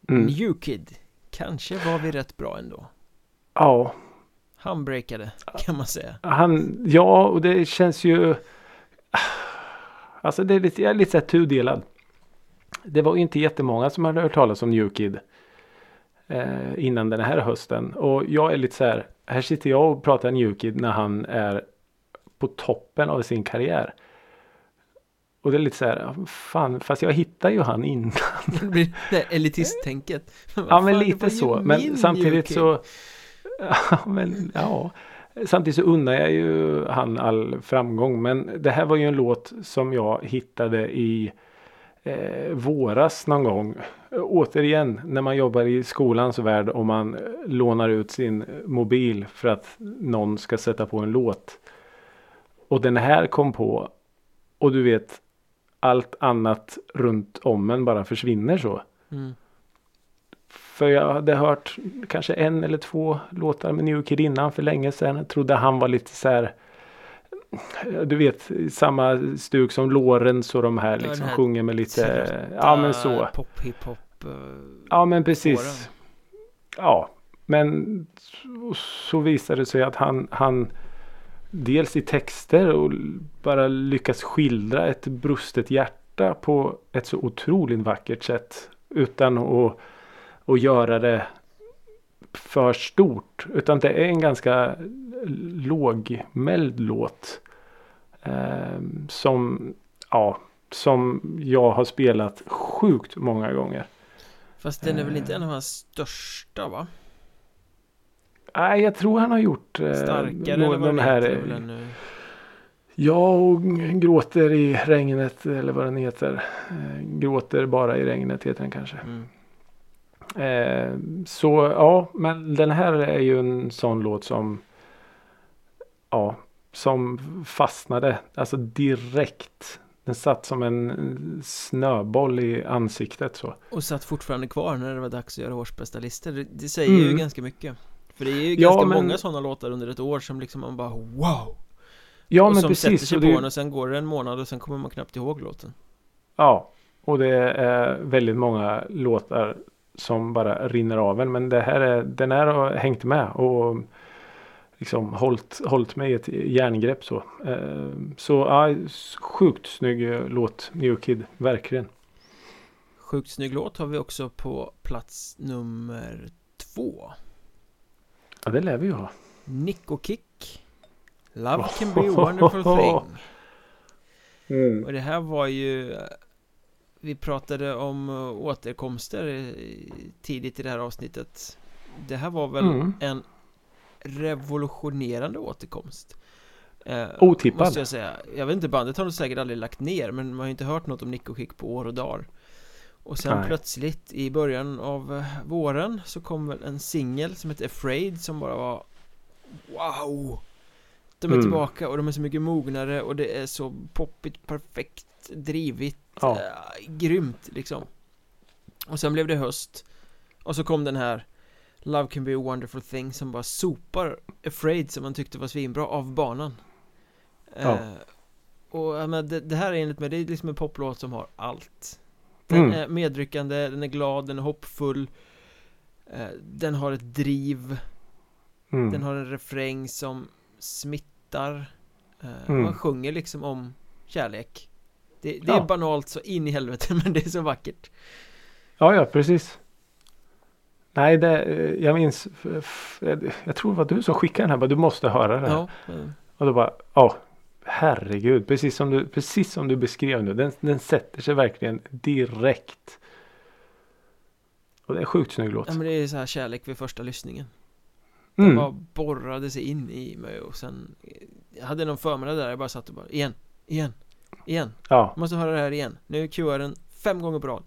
Mm. New Kid Kanske var vi rätt bra ändå Ja, Han breakade kan man säga Han, ja, och det känns ju... Alltså det är lite, jag är lite så här tudelad. Det var inte jättemånga som hade hört talas om New Kid. Eh, innan den här hösten. Och jag är lite så här. Här sitter jag och pratar New Kid när han är på toppen av sin karriär. Och det är lite så här. Fan, fast jag hittar ju han innan. Det blir det elitisttänket Ja men lite så. Men samtidigt Kid. så. Ja, men ja. Samtidigt så unnar jag ju han all framgång. Men det här var ju en låt som jag hittade i eh, våras någon gång. Återigen när man jobbar i skolans värld och man lånar ut sin mobil för att någon ska sätta på en låt. Och den här kom på. Och du vet. allt annat runt om en bara försvinner så. Mm. För jag hade hört kanske en eller två låtar med New Kid innan för länge sedan. Jag trodde han var lite så här du vet samma stuk som Lorenz och de här liksom här sjunger med lite Ja men så. Pop, hiphop. eh, Ja men precis. spåren. Ja men så, så visade det sig att han, han dels i texter och bara lyckas skildra ett brustet hjärta på ett så otroligt vackert sätt. Utan att, att göra det för stort. Utan det är en ganska lågmäld låt. Eh, som, ja, som jag har spelat sjukt många gånger. Fast den är väl inte en av hans största va? Nej, jag tror han har gjort eh, Starkare nå- eller vad den här. eh, Ja, och gråter i regnet eller vad den heter. Eh, gråter bara i regnet heter den kanske. Mm. Eh, så ja, men den här är ju en sån låt som ja, som fastnade alltså direkt. Den satt som en snöboll i ansiktet så. Och satt fortfarande kvar när det var dags att göra årsbästa listor det, det säger ju Mm. ganska mycket För det är ju Ja, ganska men- många sådana låtar under ett år som liksom man bara wow Ja, Och men som precis. sätter sig och på det- en och sen går det en månad och sen kommer man knappt ihåg låten Ja, och det är väldigt många låtar som bara rinner av en. Men det här är, den här har hängt med och liksom hållit, hållit mig i ett järngrepp så. Eh, Så ja, sjukt snygg låt New Kid, verkligen. Sjukt snygg låt har vi också på plats nummer två Ja, det lär vi ju ha. Nick och Kick. Love can be a [laughs] wonderful thing. Och det här var ju Vi pratade om eh, återkomster tidigt i det här avsnittet. Det här var väl Mm. en revolutionerande återkomst. Eh, Otippad. Måste jag säga. Jag vet inte, bandet har nog säkert aldrig lagt ner Men man har ju inte hört något om Nick och Kick på år och dagar Och sen Nej. plötsligt i början av eh, våren Så kom väl en singel som heter Afraid som bara var Wow! De är Mm. tillbaka och de är så mycket mognare och det är så poppigt, perfekt, drivigt, Ja. eh, grymt liksom Och sen blev det höst Och så kom den här Love can be a wonderful thing som bara sopar Afraid som man tyckte var svinbra av banan Ja. eh, Och men det, det här är enligt mig, det är liksom en poplåt som har allt Den Mm. är medryckande, den är glad, den är hoppfull eh, Den har ett driv Mm. Den har en refräng som smittar eh, Mm. Man sjunger liksom om kärlek Det, det är Ja. banalt så in i helvete [laughs] men det är så vackert Ja, ja, precis. Nej, det, eh, jag minns. Jag tror det var du som skickade den här. Bara, du måste höra det här. Ja, Och då bara, ja, herregud, precis som du, precis som du beskrev nu. Den, den sätter sig verkligen direkt. Och det är en sjukt snygg låt. ja men det är så här kärlek vid första lyssningen Den Mm. bara borrade sig in i mig och sen Jag hade någon förmiddag där jag bara satt och bara igen, igen, igen Ja, Jag måste höra det här igen Nu jag den fem gånger på rad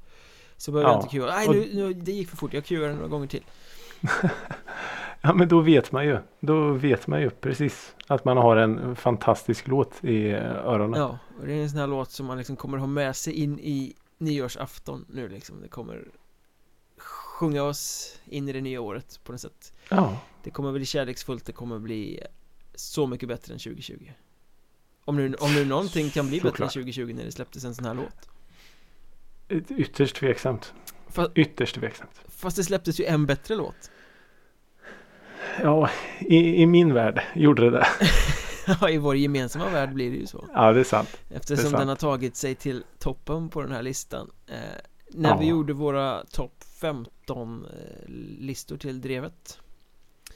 Så behöver jag Ja. inte cua Nej nu, nu, det gick för fort, jag cuear den några gånger till [laughs] ja, men då vet man ju. Då vet man ju precis att man har en fantastisk låt i öronen. Ja, och det är en sån här låt som man liksom kommer ha med sig in i nyårsafton nu liksom Det kommer sjunga oss in i det nya året på något sätt Ja, Det kommer bli kärleksfullt, det kommer bli så mycket bättre än 2020 Om nu, om nu någonting kan bli bättre än Såklart. 2020 när det släpptes en sån här låt ytterst tveksamt. Fast, Ytterst tveksamt. fast det släpptes ju en bättre låt Ja, i, i min värld gjorde det det. [laughs] Ja, i vår gemensamma värld blir det ju så Ja, det är sant. Eftersom är sant. den har tagit sig till toppen på den här listan eh, När vi Ja. gjorde våra topp 15 eh, listor till Drevet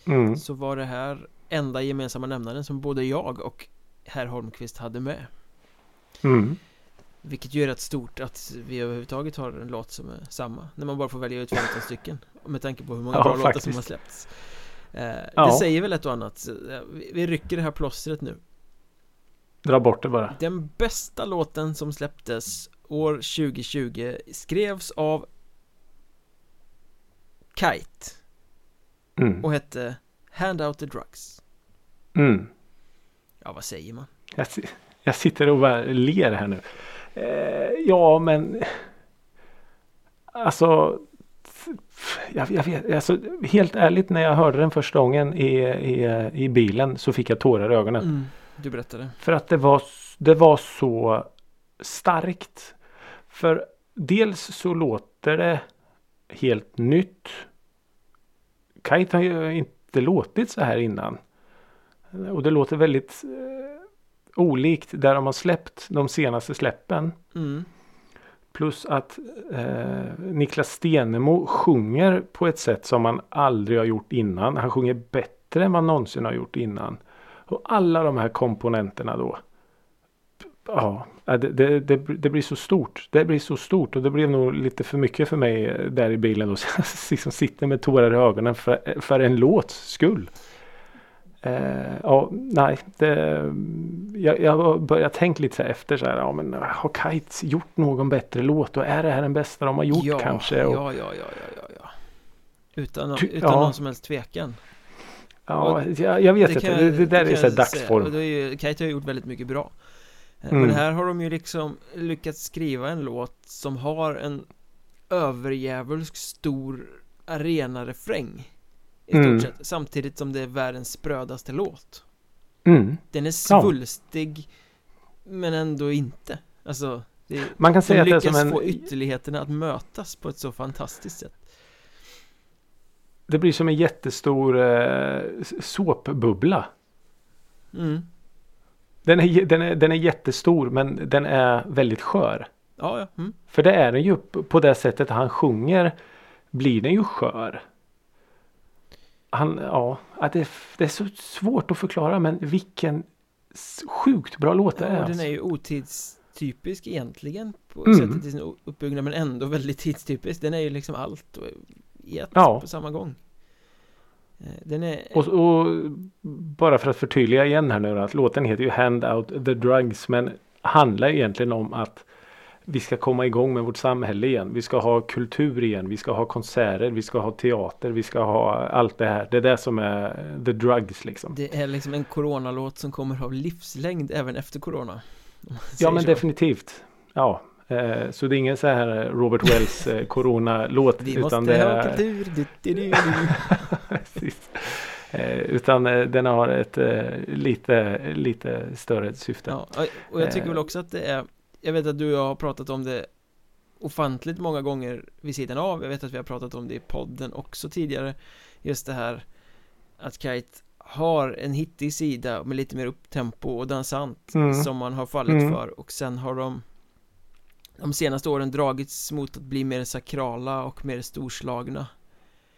Mm. Så var det här enda gemensamma nämnaren som både jag och herr Holmqvist hade med Mm. Vilket ju är rätt stort att vi överhuvudtaget har en låt som är samma När man bara får välja ut 15 stycken Med tanke på hur många Ja, bra låtar som faktiskt. har släppts eh, Ja. Det säger väl ett och annat eh, vi- rycker det här plåstret nu Dra bort det bara. Den bästa låten som släpptes år 2020 skrevs av Kite Mm. och hette Hand Out The Drugs Mm. Ja, vad säger man? Jag, jag sitter och bara ler här nu. Eh, ja, men alltså jag, jag vet, alltså, helt ärligt när jag hörde den första gången i, i, i bilen så fick jag tårar i ögonen. Mm, du berättade. För att det var, det var så starkt. För dels så låter det helt nytt. Kite har ju inte låtit så här innan. Och det låter väldigt eh, olikt där de har släppt de senaste släppen. Mm. Plus att eh, Niklas Stenemo sjunger på ett sätt som han aldrig har gjort innan. Han sjunger bättre än vad någonsin har gjort innan. Och alla de här komponenterna då. Ja, det, det, det, det, blir så stort. Det blir så stort och det blev nog lite för mycket för mig eh, där i bilen. Då. [laughs] Så jag liksom sitter med tårar i ögonen för, för en låts skull. Eh, ja, nej, det, jag, jag börjat tänka lite så efter så här, ja men har Kites gjort någon bättre låt och är det här den bästa de har gjort ja, kanske? Och, ja, ja, ja, ja, ja, Utan, Ty, utan ja. någon som helst tvekan. Ja, jag, jag vet inte, det, det, där är så här dagsform. Det ju, Kite har gjort väldigt mycket bra. Eh, Mm. Men här har de ju liksom lyckats skriva en låt som har en överjävulsk stor arenarefräng i stort Mm. sett Samtidigt som det är världens sprödaste låt Mm. Den är svulstig Men ändå inte Alltså det, Man kan säga att det är lyckas som en, få ytterligheterna att mötas på ett så fantastiskt sätt det blir som en jättestor eh, såpbubbla. mm. Den är, den, är, den är jättestor men den är väldigt skör. Ja, ja, mm. För det är den ju på det sättet han sjunger blir den ju skör. Han, ja, att det, det är så svårt att förklara men vilken sjukt bra låt det ja är. den alltså. är ju otidstypisk egentligen På Mm. sättet i sin uppbyggnad men ändå väldigt tidstypisk Den är ju liksom allt och i ett Ja. på samma gång Eh, Den är Och, och bara för att förtydliga igen här nu att låten heter ju Hand Out The Drugs men handlar egentligen om att vi ska komma igång med vårt samhälle igen. Vi ska ha kultur igen. Vi ska ha konserter. Vi ska ha teater. Vi ska ha allt det här. Det är det som är the drugs liksom. Det är liksom en coronalåt som kommer ha livslängd även efter corona Ja men så. definitivt. Ja. Eh, så det är ingen så här Robert Wells eh, corona-låt. Vi utan måste det ha kultur du, du, du. [laughs] Eh, utan den har ett lite, lite större syfte. Ja, och jag tycker väl också att det är Jag vet att du och jag har pratat om det Ofantligt många gånger vid sidan av Jag vet att vi har pratat om det i podden också tidigare Just det här Att Kite har en hittig sida med lite mer upptempo och dansant Mm. Som man har fallit Mm. för och sen har de De senaste åren dragits mot att bli mer sakrala och mer storslagna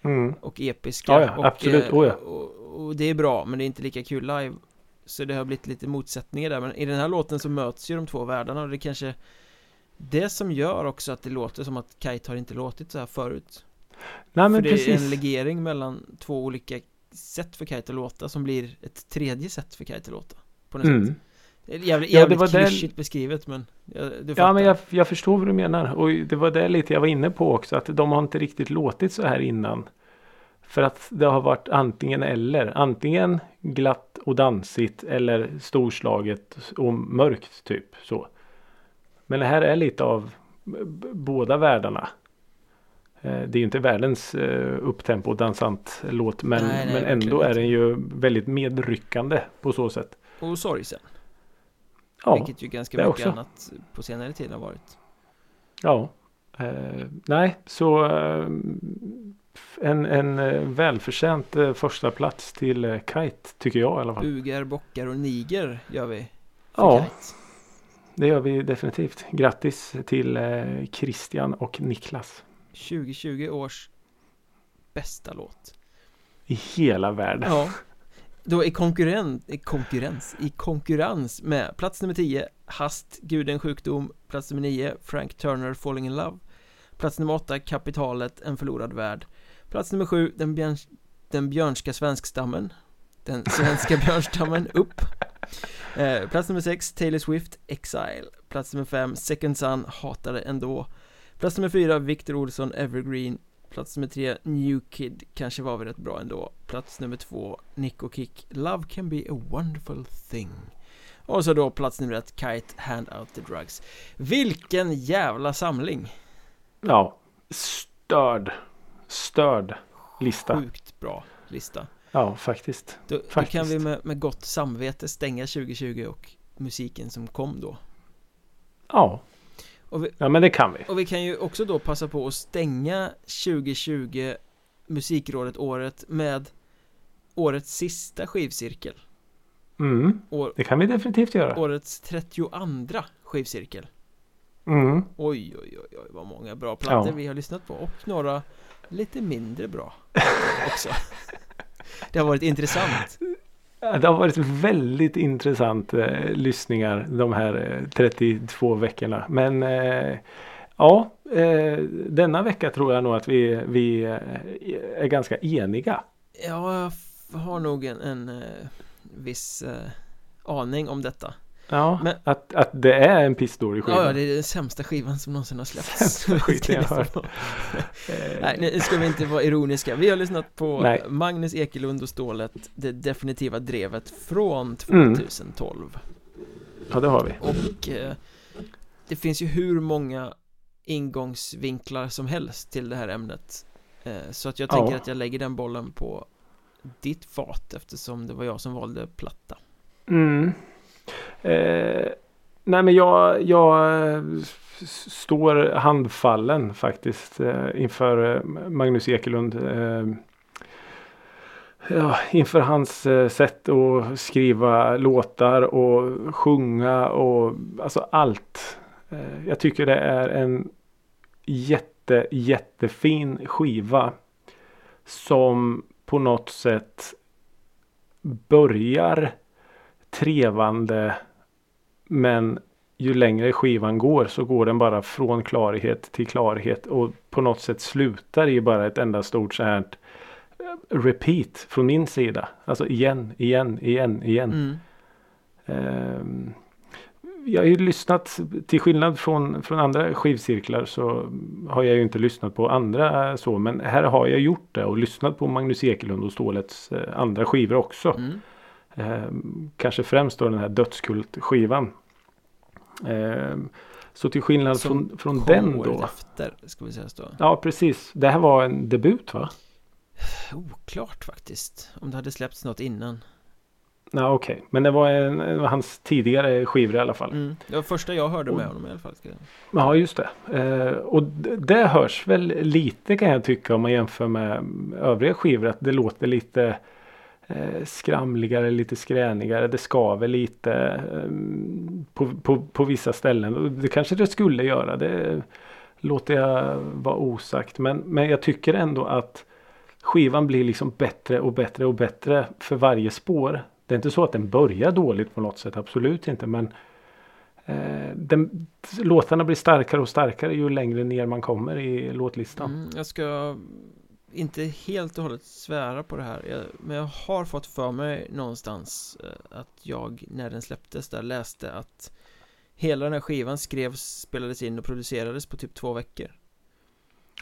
Mm. och episka Ja, ja, och, absolut. eh, Oh, ja. och, och det är bra men det är inte lika kul live Så det har blivit lite motsättningar där men i den här låten så möts ju de två världarna och det är kanske Det som gör också att det låter som att Kite har inte låtit så här förut Nej men För det är precis. en legering mellan två olika sätt för Kite att låta som blir ett tredje sätt för Kite att låta På något Mm. sätt är Jävligt, Ja, det jävligt var klyschigt beskrivet men ja, du fattar Ja men jag, jag förstår vad du menar och det var det lite jag var inne på också att de har inte riktigt låtit så här innan. För att det har varit antingen eller. Antingen glatt och dansigt eller storslaget och mörkt typ så. Men det här är lite av båda världarna. Eh, Det är ju inte världens eh, upptempo dansant låt men, Nej, nej, men ändå är den ju väldigt medryckande på så sätt. Och sorgsen Ja, Vilket ju ganska mycket också. annat på senare tid har varit Ja. Eh, nej, så eh, en, en eh, välförtjänt eh, första plats till eh, Kite tycker jag i alla fall. Bugar, bockar och niger gör vi Ja. Kite. Det gör vi definitivt. Grattis till Christian och Niklas. 2020 års bästa låt I hela världen. Ja [laughs] Då i konkurrens, i konkurrens, i konkurrens med plats nummer 10 Hast, Gud en sjukdom Plats nummer 9 Frank Turner, Falling in Love Plats nummer 8 Kapitalet, En förlorad värld Plats nummer sju, Den, björn, den björnska svenskstammen. Den svenska [laughs] björnstammen, upp. Eh, Plats nummer sex, Taylor Swift, Exile. Plats nummer fem, Second Son, Hatade ändå. Plats nummer fyra, Victor Olsson, Evergreen. Plats nummer tre, New Kid, kanske var vi rätt bra ändå. Plats nummer två, Nick och Kick, Love can be a wonderful thing. Och så då plats nummer ett Kite Hand Out The Drugs. Vilken jävla samling! Ja, störd. Störd lista. Sjukt bra lista Ja, faktiskt. Då, då Faktiskt. kan vi med, med gott samvete stänga 2020 och musiken som kom då Ja. Och vi- ja, men det kan vi. Och vi kan ju också då passa på att stänga 2020 Musikrådet året med årets sista skivcirkel Mm, År, det kan vi definitivt göra. Årets 32 skivcirkel Mm. Oj oj oj oj vad många bra plattor Ja. vi har lyssnat på och några lite mindre bra också Det har varit intressant Det har varit väldigt intressant eh, lyssningar de här eh, 32 veckorna. Men eh, ja, eh, denna vecka tror jag nog att vi, vi eh, är ganska eniga. Ja, jag har nog en, en eh, viss aning om detta Ja, Men- att, att det är en pissdålig skiva. Ja, ja, det är den sämsta skivan som någonsin har släppts Sämsta [laughs] skiten jag har hört. [laughs] Nej, nu ska vi inte vara ironiska Vi har lyssnat på Nej. Magnus Ekelund och Stålet Det definitiva drevet från Mm. 2012 Ja, det har vi. Och eh, det finns ju hur många ingångsvinklar som helst till det här ämnet eh, Så att jag Ja. tänker att jag lägger den bollen på ditt fat eftersom det var jag som valde platta Mm. Eh, nej men jag, jag eh, står handfallen faktiskt eh, inför eh, Magnus Ekelund. Eh, ja, inför hans eh, sätt att skriva låtar och sjunga och alltså allt. Eh, jag tycker det är en jätte jättefin skiva. Som på något sätt börjar trevande men ju längre skivan går så går den bara från klarhet till klarhet och på något sätt slutar i bara ett enda stort så här eh, repeat från min sida. Alltså igen, igen, igen, igen. mm. Ehm, jag har ju lyssnat till skillnad från, från andra skivcirklar så har jag ju inte lyssnat på andra så men här har jag gjort det och lyssnat på Magnus Ekelund och Stålets eh, andra skivor också. Mm. Ehm, kanske främst då den här dödskult-skivan. Ehm, så till skillnad Som från, från den då. efter, ska vi säga så Ja precis. Det här var en debut va? Oklart faktiskt Om det hade släppts något innan Ja okej. Men det var en, en av hans tidigare skivor i alla fall. mm. Det var första jag hörde Och- med honom i alla fall ska jag- Ja just det. Eh, och d- det hörs väl lite kan jag tycka om man jämför med övriga skivor. Att det låter lite eh, Eh, skramligare, lite skränigare. Det skaver lite eh, på, på, på vissa ställen. Det kanske det skulle göra. Det låter jag vara osagt. Men, men jag tycker ändå att skivan blir liksom bättre och bättre och bättre för varje spår. Det är inte så att den börjar dåligt på något sätt. Absolut inte. Men Eh, den, låtarna blir starkare och starkare ju längre ner man kommer i låtlistan. mm. Jag ska inte helt och hållet svära på det här jag, Men jag har fått för mig någonstans eh, Att jag när den släpptes där läste att Hela den här skivan skrevs, spelades in och producerades på typ två veckor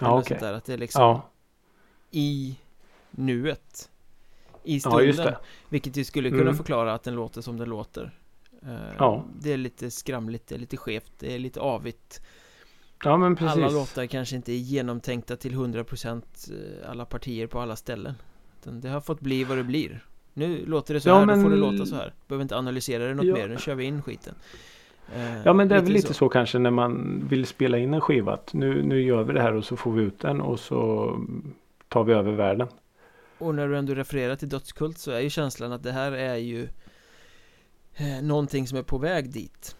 Ja, okej. där, att det är liksom Ja, i nuet I ja, stunden det. Vilket ju skulle kunna Mm. förklara att den låter som den låter Eh, Ja. Det är lite skramligt, det är lite skevt, det är lite avigt Ja, men precis. Alla låtar kanske inte är genomtänkta till 100% eh, alla partier på alla ställen det har fått bli vad det blir Nu låter det så Ja, här, men- då får det låta så här Behöver inte analysera det något Ja. mer, nu kör vi in skiten Eh, Ja, men det är väl lite så. kanske när man vill spela in en skiva. Att nu, nu gör vi det här och så får vi ut den och så tar vi över världen. Och när du ändå refererar till dödskult så är ju känslan att det här är ju eh, Någonting som är på väg dit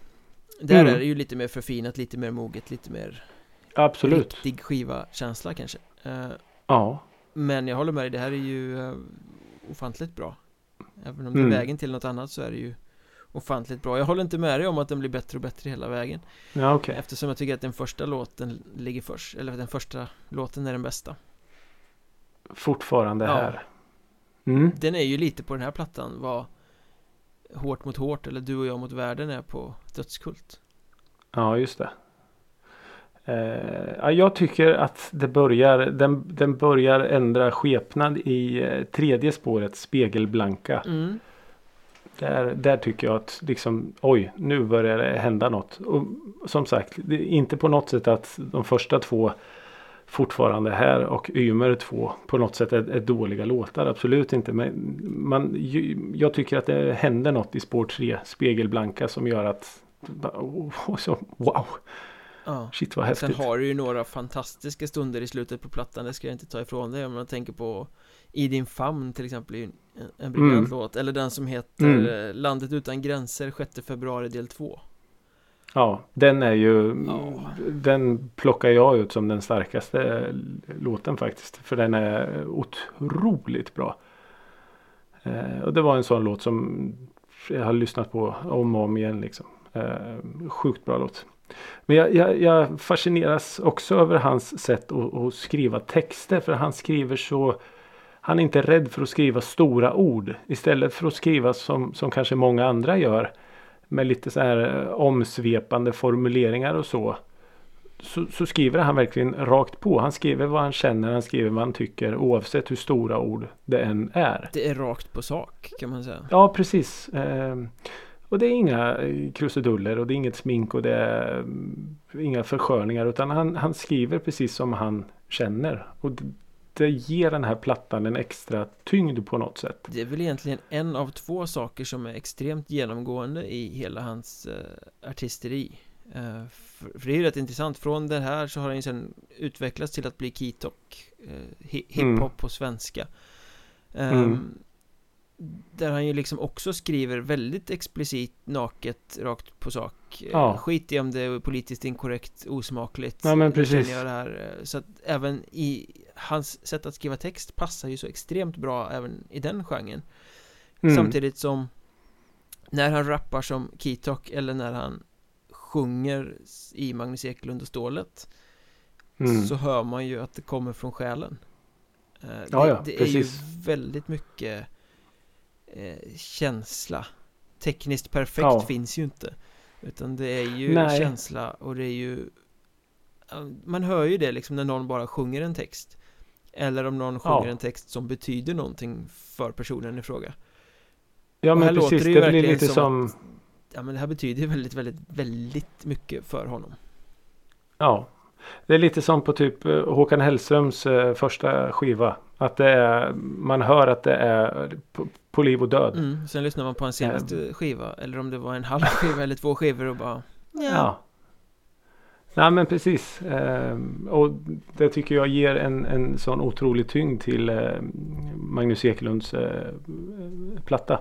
Där Mm. är det ju lite mer förfinat, lite mer moget, lite mer Absolut. Riktig skiva-känsla kanske eh, Ja. Men jag håller med dig, det här är ju eh, ofantligt bra Även om det Mm. är vägen till något annat så är det ju ofantligt bra Jag håller inte med dig om att den blir bättre och bättre hela vägen Ja, okej. Eftersom jag tycker att den första låten ligger först Eller den första låten är den bästa Fortfarande Ja. här. Mm. Den är ju lite på den här plattan vad Hårt mot hårt eller Du och jag mot världen är på Dödskult Ja, just det. Eh, ja, jag tycker att det börjar, den, den börjar ändra skepnad i eh, tredje spåret, spegelblanka. mm. Där, där tycker jag att liksom oj, nu börjar det hända något. Och som sagt, det är inte på något sätt att de första två fortfarande här och Ymer två på något sätt är, är dåliga låtar. Absolut inte. Men man, jag tycker att det händer något i spår 3, Spegelblanka, som gör att oh, [laughs] så, wow. Ja. Shit vad häftigt. Sen har du ju några fantastiska stunder i slutet på plattan, det ska jag inte ta ifrån dig om man tänker på I din famn till exempel, är ju en, en briljant Mm. låt Eller den som heter Mm. Landet utan gränser 6 februari del 2 Ja, den är ju Ja. Den plockar jag ut som den starkaste låten faktiskt. För den är otroligt bra. Eh, och det var en sån låt som jag har lyssnat på om och om igen liksom. Eh, sjukt bra låt. Men jag, jag, jag fascineras också över hans sätt att, att skriva texter. För han skriver så han är inte rädd för att skriva stora ord. Istället för att skriva som, som kanske många andra gör. Med lite så här eh, omsvepande formuleringar och så. Så, så skriver han verkligen rakt på. Han skriver vad han känner, han skriver vad han tycker oavsett hur stora ord det än är. Det är rakt på sak kan man säga Ja, precis. Ehm, och det är inga eh, krusiduller och det är inget smink och det är mm, inga försköningar utan han, han skriver precis som han känner. Och det ger den här plattan en extra tyngd på något sätt. Det är väl egentligen en av två saker som är extremt genomgående i hela hans eh, artisteri eh, för, för det är ju rätt intressant, från det här så har han ju sen utvecklats till att bli Keytok eh, hi- Hiphop på svenska Ehm, Mm. Där han ju liksom också skriver väldigt explicit, naket, rakt på sak Eh, Ja. Skit i om det är politiskt inkorrekt, osmakligt Ja, men precis. Eh, Så att även i hans sätt att skriva text passar ju så extremt bra även i den genren Mm. Samtidigt som när han rappar som Keytok eller när han sjunger i Magnus Eklund och Stålet Mm. så hör man ju att det kommer från själen. Eh, Det, Ja, ja, det är ju väldigt mycket eh, känsla. Tekniskt perfekt Ja. finns ju inte. Utan det är ju Nej. känsla och det är ju Man hör ju det liksom när någon bara sjunger en text. Eller om någon sjunger Ja. en text som betyder någonting för personen i fråga. Ja men precis, det det blir lite som som, att- Ja men det här betyder väldigt, väldigt, väldigt mycket för honom. ja. Det är lite som på typ eh, Håkan Hellströms eh, första skiva. Att det är, man hör att det är på, på liv och död. Mm, sen lyssnar man på hans senaste skiva Eller om det var en halv [laughs] skiva eller två skivor och bara Ja, Ja. Nej men precis. Ehm, och det tycker jag ger en, en sån otrolig tyngd till eh, Magnus Ekelunds eh, platta.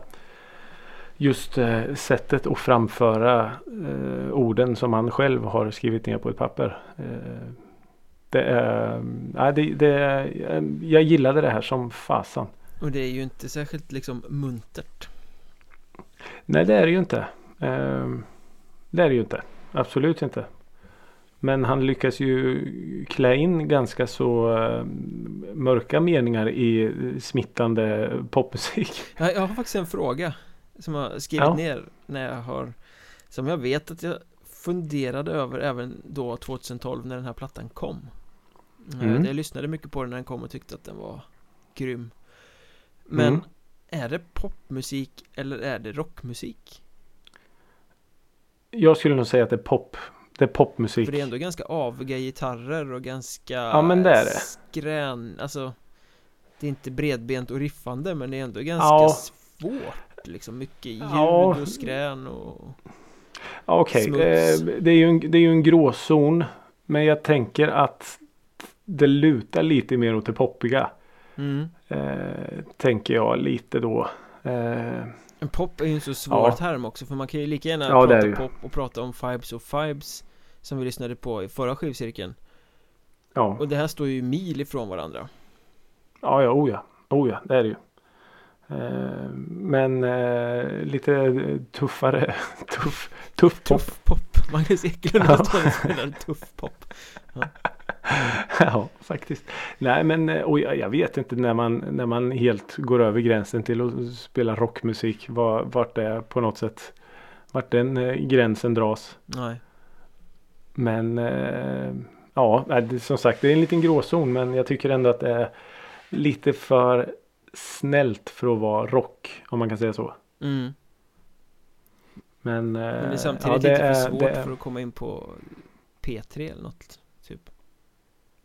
Just eh, sättet att framföra orden som han själv har skrivit ner på ett papper. Eh, det är, nej, det, det jag gillade det här som fasan. och det är ju inte särskilt liksom muntert Nej det är det ju inte. Ehm, det är det ju inte. Absolut inte. Men han lyckas ju klä in ganska så eh, mörka meningar i smittande popmusik. jag, har faktiskt en fråga Som jag skrivit Ja. ner när jag har Som jag vet att jag funderade över även då 2012 när den här plattan kom Eh, Mm. Jag lyssnade mycket på den när den kom och tyckte att den var grym Men Mm. är det popmusik eller är det rockmusik? Jag skulle nog säga att det är pop. Det är popmusik. För det är ändå ganska aviga gitarrer och ganska Ja, men det är det. skrän, alltså Det är inte bredbent och riffande men det är ändå ganska Ja. svårt Liksom mycket ljud Ja. och skrän och Okej, Smuts. eh, det, är ju en, det är ju en gråzon. Men jag tänker att det lutar lite mer åt det poppiga. mm. Eh, tänker jag lite då. Eh, pop är ju en så svår Ja. term också för man kan ju lika gärna Ja, prata pop och prata om Fibes och Fibes Som vi lyssnade på i förra skivcirkeln ja. Och det här står ju mil ifrån varandra Ja, ja, oh ja. Oh ja, det är det ju. Eh, men eh, lite tuffare. [laughs] Tuff, tuff pop. Tuff pop, Magnus Eklund Ja. spelat tuff pop [laughs] ja, faktiskt. Nej, men eh, och jag, jag vet inte när man, när man helt går över gränsen till att spela rockmusik. Var, vart det är på något sätt. Vart den eh, gränsen dras. Nej Men eh, ja, det, som sagt det är en liten gråzon. Men jag tycker ändå att det är lite för snällt för att vara rock. Om man kan säga så. mm. Men, Men det är eh, samtidigt ja, lite är- för svårt det är- för att komma in på P3 eller något typ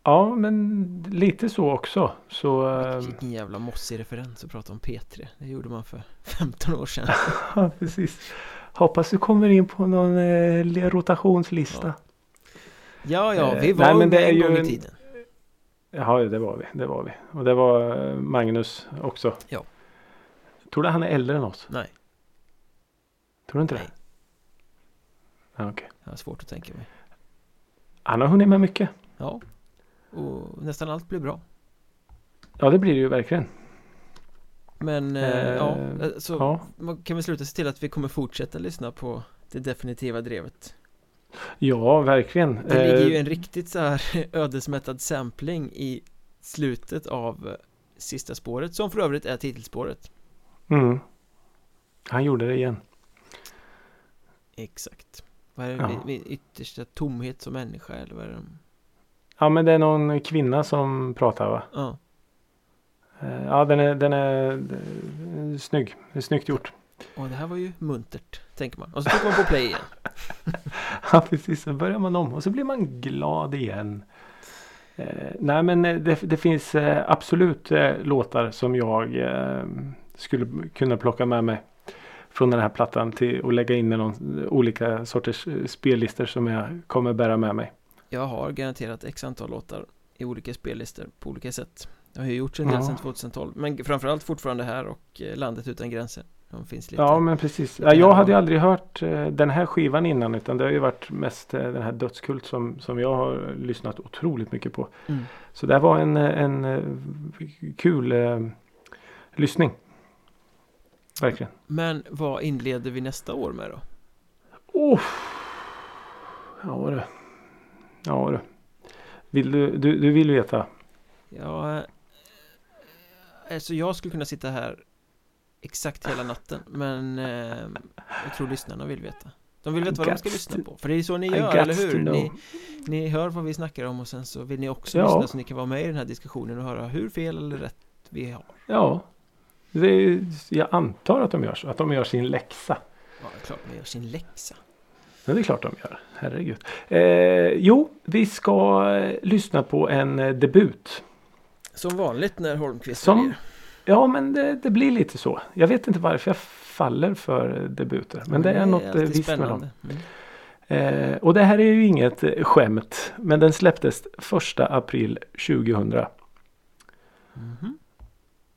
Ja, men lite så också. Så, eh, Vilken jävla mossig referens att prata om P3 Det gjorde man för 15 år sedan [laughs] ja, precis. Hoppas du kommer in på någon eh, rotationslista. Ja, ja, Eh, vi var nej, men det är en ju gång i en- tiden Ja, det var vi. Det var vi. Och det var eh, Magnus också. Ja. Tror du han är äldre än oss? Nej, Tror du inte Nej. det? Ja, okej. jag har svårt att tänka mig Han har hunnit med mycket. Ja, och nästan allt blir bra Ja, det blir det ju verkligen. Men eh, Eh, ja, så ja. kan vi sluta se till att vi kommer fortsätta lyssna på det definitiva drevet Ja, verkligen. Det ligger ju Eh, en riktigt så här [laughs] ödesmättad sampling i slutet av eh, sista spåret som för övrigt är titelspåret mm. Han gjorde det igen. Exakt Vad är det, Ja. min, yttersta tomhet som människa eller vad är det? Ja, men det är någon kvinna som pratar va? Ja, Eh, Ja, den är, den är, den är snygg. Det är snyggt gjort. Och det här var ju muntert tänker man och så trycker man på play igen [laughs] Ja, precis. Så börjar man om och så blir man glad igen. Eh, nej, men eh, det, det finns eh, absolut eh, låtar som jag eh, skulle kunna plocka med mig från den här plattan till och lägga in i någon, olika sorters eh, spellistor som jag kommer bära med mig. Jag har garanterat x antal låtar i olika spellistor på olika sätt Jag har ju gjort en del Ja. sedan 2012 Men framförallt fortfarande här och eh, Landet utan gränser De finns lite Ja, men precis. Ja, jag hade ju aldrig hört eh, den här skivan innan utan det har ju varit mest eh, den här Dödskult som, som jag har lyssnat otroligt mycket på. mm. Så det här var en, eh, en kul eh, lyssning. Verkligen. Men vad inleder vi nästa år med då? Oh. Ja du. Ja du. Vill du, du, du vill veta? Ja, alltså jag skulle kunna sitta här exakt hela natten Men eh, jag tror lyssnarna vill veta De vill veta vad de ska lyssna på För det är så ni gör, eller hur? Ni, ni hör vad vi snackar om och sen så vill ni också Ja. lyssna så ni kan vara med i den här diskussionen och höra hur fel eller rätt vi har Ja. Det är, jag antar att de gör så. Att de gör sin läxa. Ja, klart man gör sin läxa Ja, det är klart de gör. Herregud. Eh, jo, vi ska eh, lyssna på en eh, debut. Som vanligt när Holmqvist Som- väljer. Ja, men det, det blir lite så. Jag vet inte varför jag faller för debuter. Men det är något eh, visst med dem. Mm. Eh, och det här är ju inget eh, skämt. Men den släpptes första april 2000. Mhm.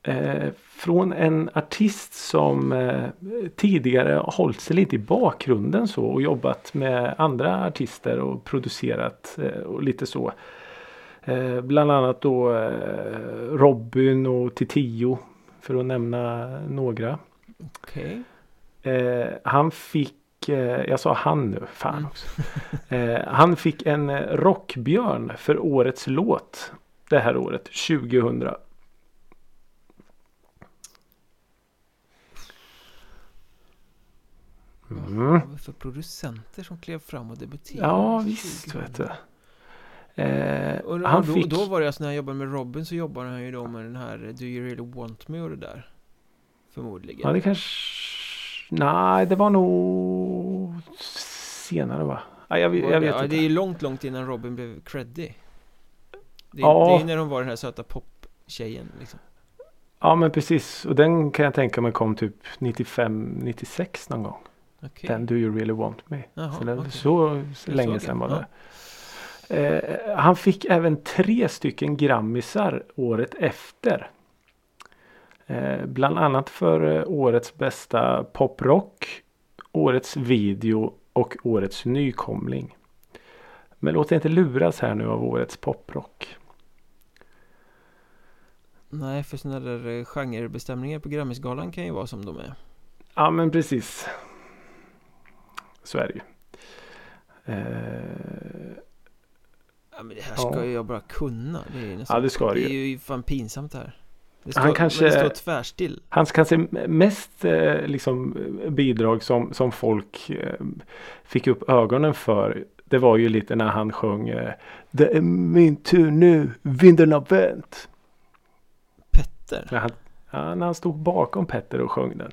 Eh, från en artist som eh, tidigare hållit sig lite i bakgrunden så och jobbat med andra artister och producerat eh, och lite så. Eh, bland annat då eh, Robin och Titio för att nämna några. Okej Eh, han fick, eh, jag sa han nu, fan Mm. också. Eh, han fick en rockbjörn för årets låt det här året, 2000. Mm. Vad var det för producenter som klev fram och debuterade? Ja visst 2000? vet du. Eh, Och, han då, fick, då var det alltså när han jobbade med Robin så jobbade han ju då med den här Do you really want me och det där Förmodligen ja det kanske, nej det var nog senare va? Ja, jag, jag vet ja, inte. det är långt, långt innan Robin blev creddy Det, Ja. det är när de var den här söta poptjejen liksom Ja men precis och den kan jag tänka mig kom typ 95-96 någon gång. Okej Den Do You Really Want Me. Jaha, så okej. så, så länge sedan var det. Eh, han fick även tre stycken grammisar året efter. Eh, bland annat för eh, årets bästa poprock, årets video och årets nykomling. Men låt er inte luras här nu av årets poprock. Nej, för sådana där eh, genrebestämningar på Grammisgalan kan ju vara som de är Ja men precis. Så är det ju. Eh, Ja men det här Ja. ska ju jag bara kunna Det är nästan, Ja, det ska det är ju. fan pinsamt det här Det står, Han kanske- det står tvärstill Hans kanske mest eh, liksom, bidrag som, som folk eh, fick upp ögonen för. Det var ju lite när han sjöng eh, Det är min tur nu, vinden har vänt. Petter När han, ja, när han stod bakom Petter och sjöng den.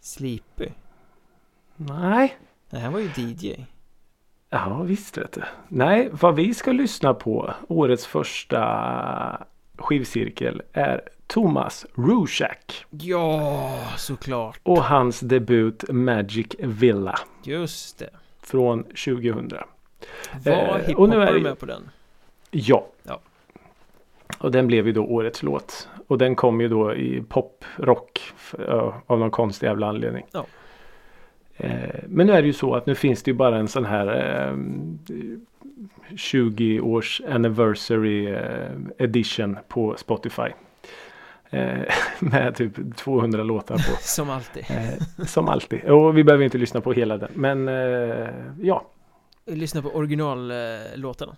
Sleepy Nej. Nej, han var ju DJ. Ja visst vet du. Nej, vad vi ska lyssna på årets första skivcirkel är Thomas Rushak Ja, såklart. och hans debut Magic Villa Just det. från 2000. Var Eh, och nu är med på den? Ja. Ja. Och den blev ju då årets låt. Och den kom ju då i poprock av någon konstig jävla anledning. Ja. Eh, men nu är det ju så att nu finns det ju bara en sån här eh, 20 års anniversary eh, edition på Spotify. Eh, [laughs] med typ 200 låtar på. [laughs] Som alltid. Eh, som alltid. Och vi behöver inte lyssna på hela den. Men eh, ja, Lyssna på originallåtarna.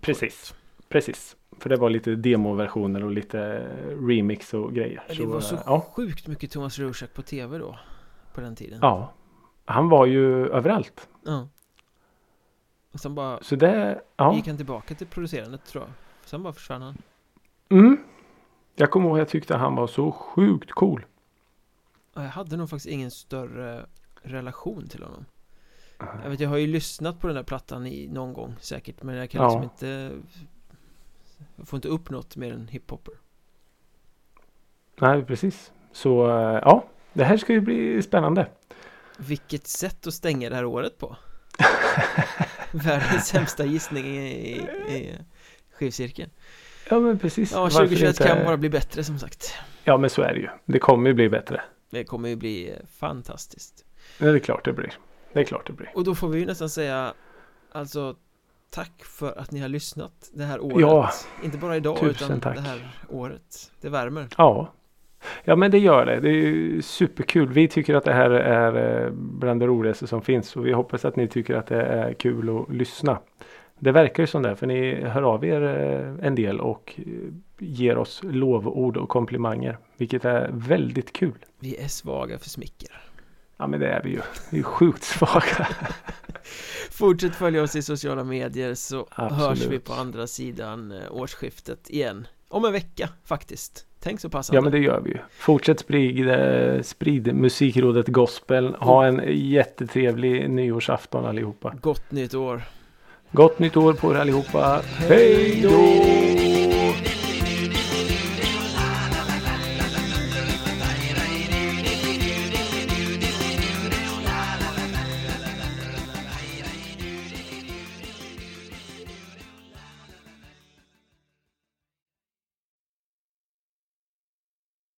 Precis. Precis. För det var lite demoversioner och lite remix och grejer. Det var så eh, ja. sjukt mycket Thomas Rorschach på tv då. På den tiden. ja. Han var ju överallt. Ja. Och sen bara Så det, ja. gick han tillbaka till producerandet tror jag. Sen bara försvann han. Mm. Jag kommer ihåg att jag tyckte han var så sjukt cool. Ja, Jag hade nog faktiskt ingen större relation till honom. Jag vet, jag har ju lyssnat på den där plattan i någon gång säkert. Men jag kan Ja. liksom inte... Jag får inte upp något mer än hiphopper. Nej, precis. Så eh, ja, det här ska ju bli spännande. Vilket sätt att stänga det här året på. [laughs] Världens sämsta gissning i, i, i skivcirkeln. Ja, men precis. Ja, Varför 2021 inte? kan bara bli bättre som sagt. Ja, men så är det ju. Det kommer ju bli bättre. Det kommer ju bli fantastiskt. Det är klart det blir. Det är klart det blir. Och då får vi ju nästan säga Alltså Tack för att ni har lyssnat det här året Ja, Inte bara idag utan tack. det här året Det värmer Ja. Ja men det gör det. Det är superkul. Vi tycker att det här är eh, bland det roligaste som finns. Och vi hoppas att ni tycker att det är kul att lyssna. Det verkar ju som det. För ni hör av er eh, en del och eh, ger oss lovord och komplimanger. Vilket är väldigt kul. Vi är svaga för smicker Ja men det är vi ju. Vi är sjukt svaga. [laughs] Fortsätt följa oss i sociala medier så Absolut. hörs vi på andra sidan årsskiftet igen Om en vecka faktiskt Tänk så passande Ja men det gör vi ju. Fortsätt sprid, eh, sprid musikrådet gospel. Ha en jättetrevlig nyårsafton allihopa. Gott nytt år Gott nytt år på er allihopa. Hej då!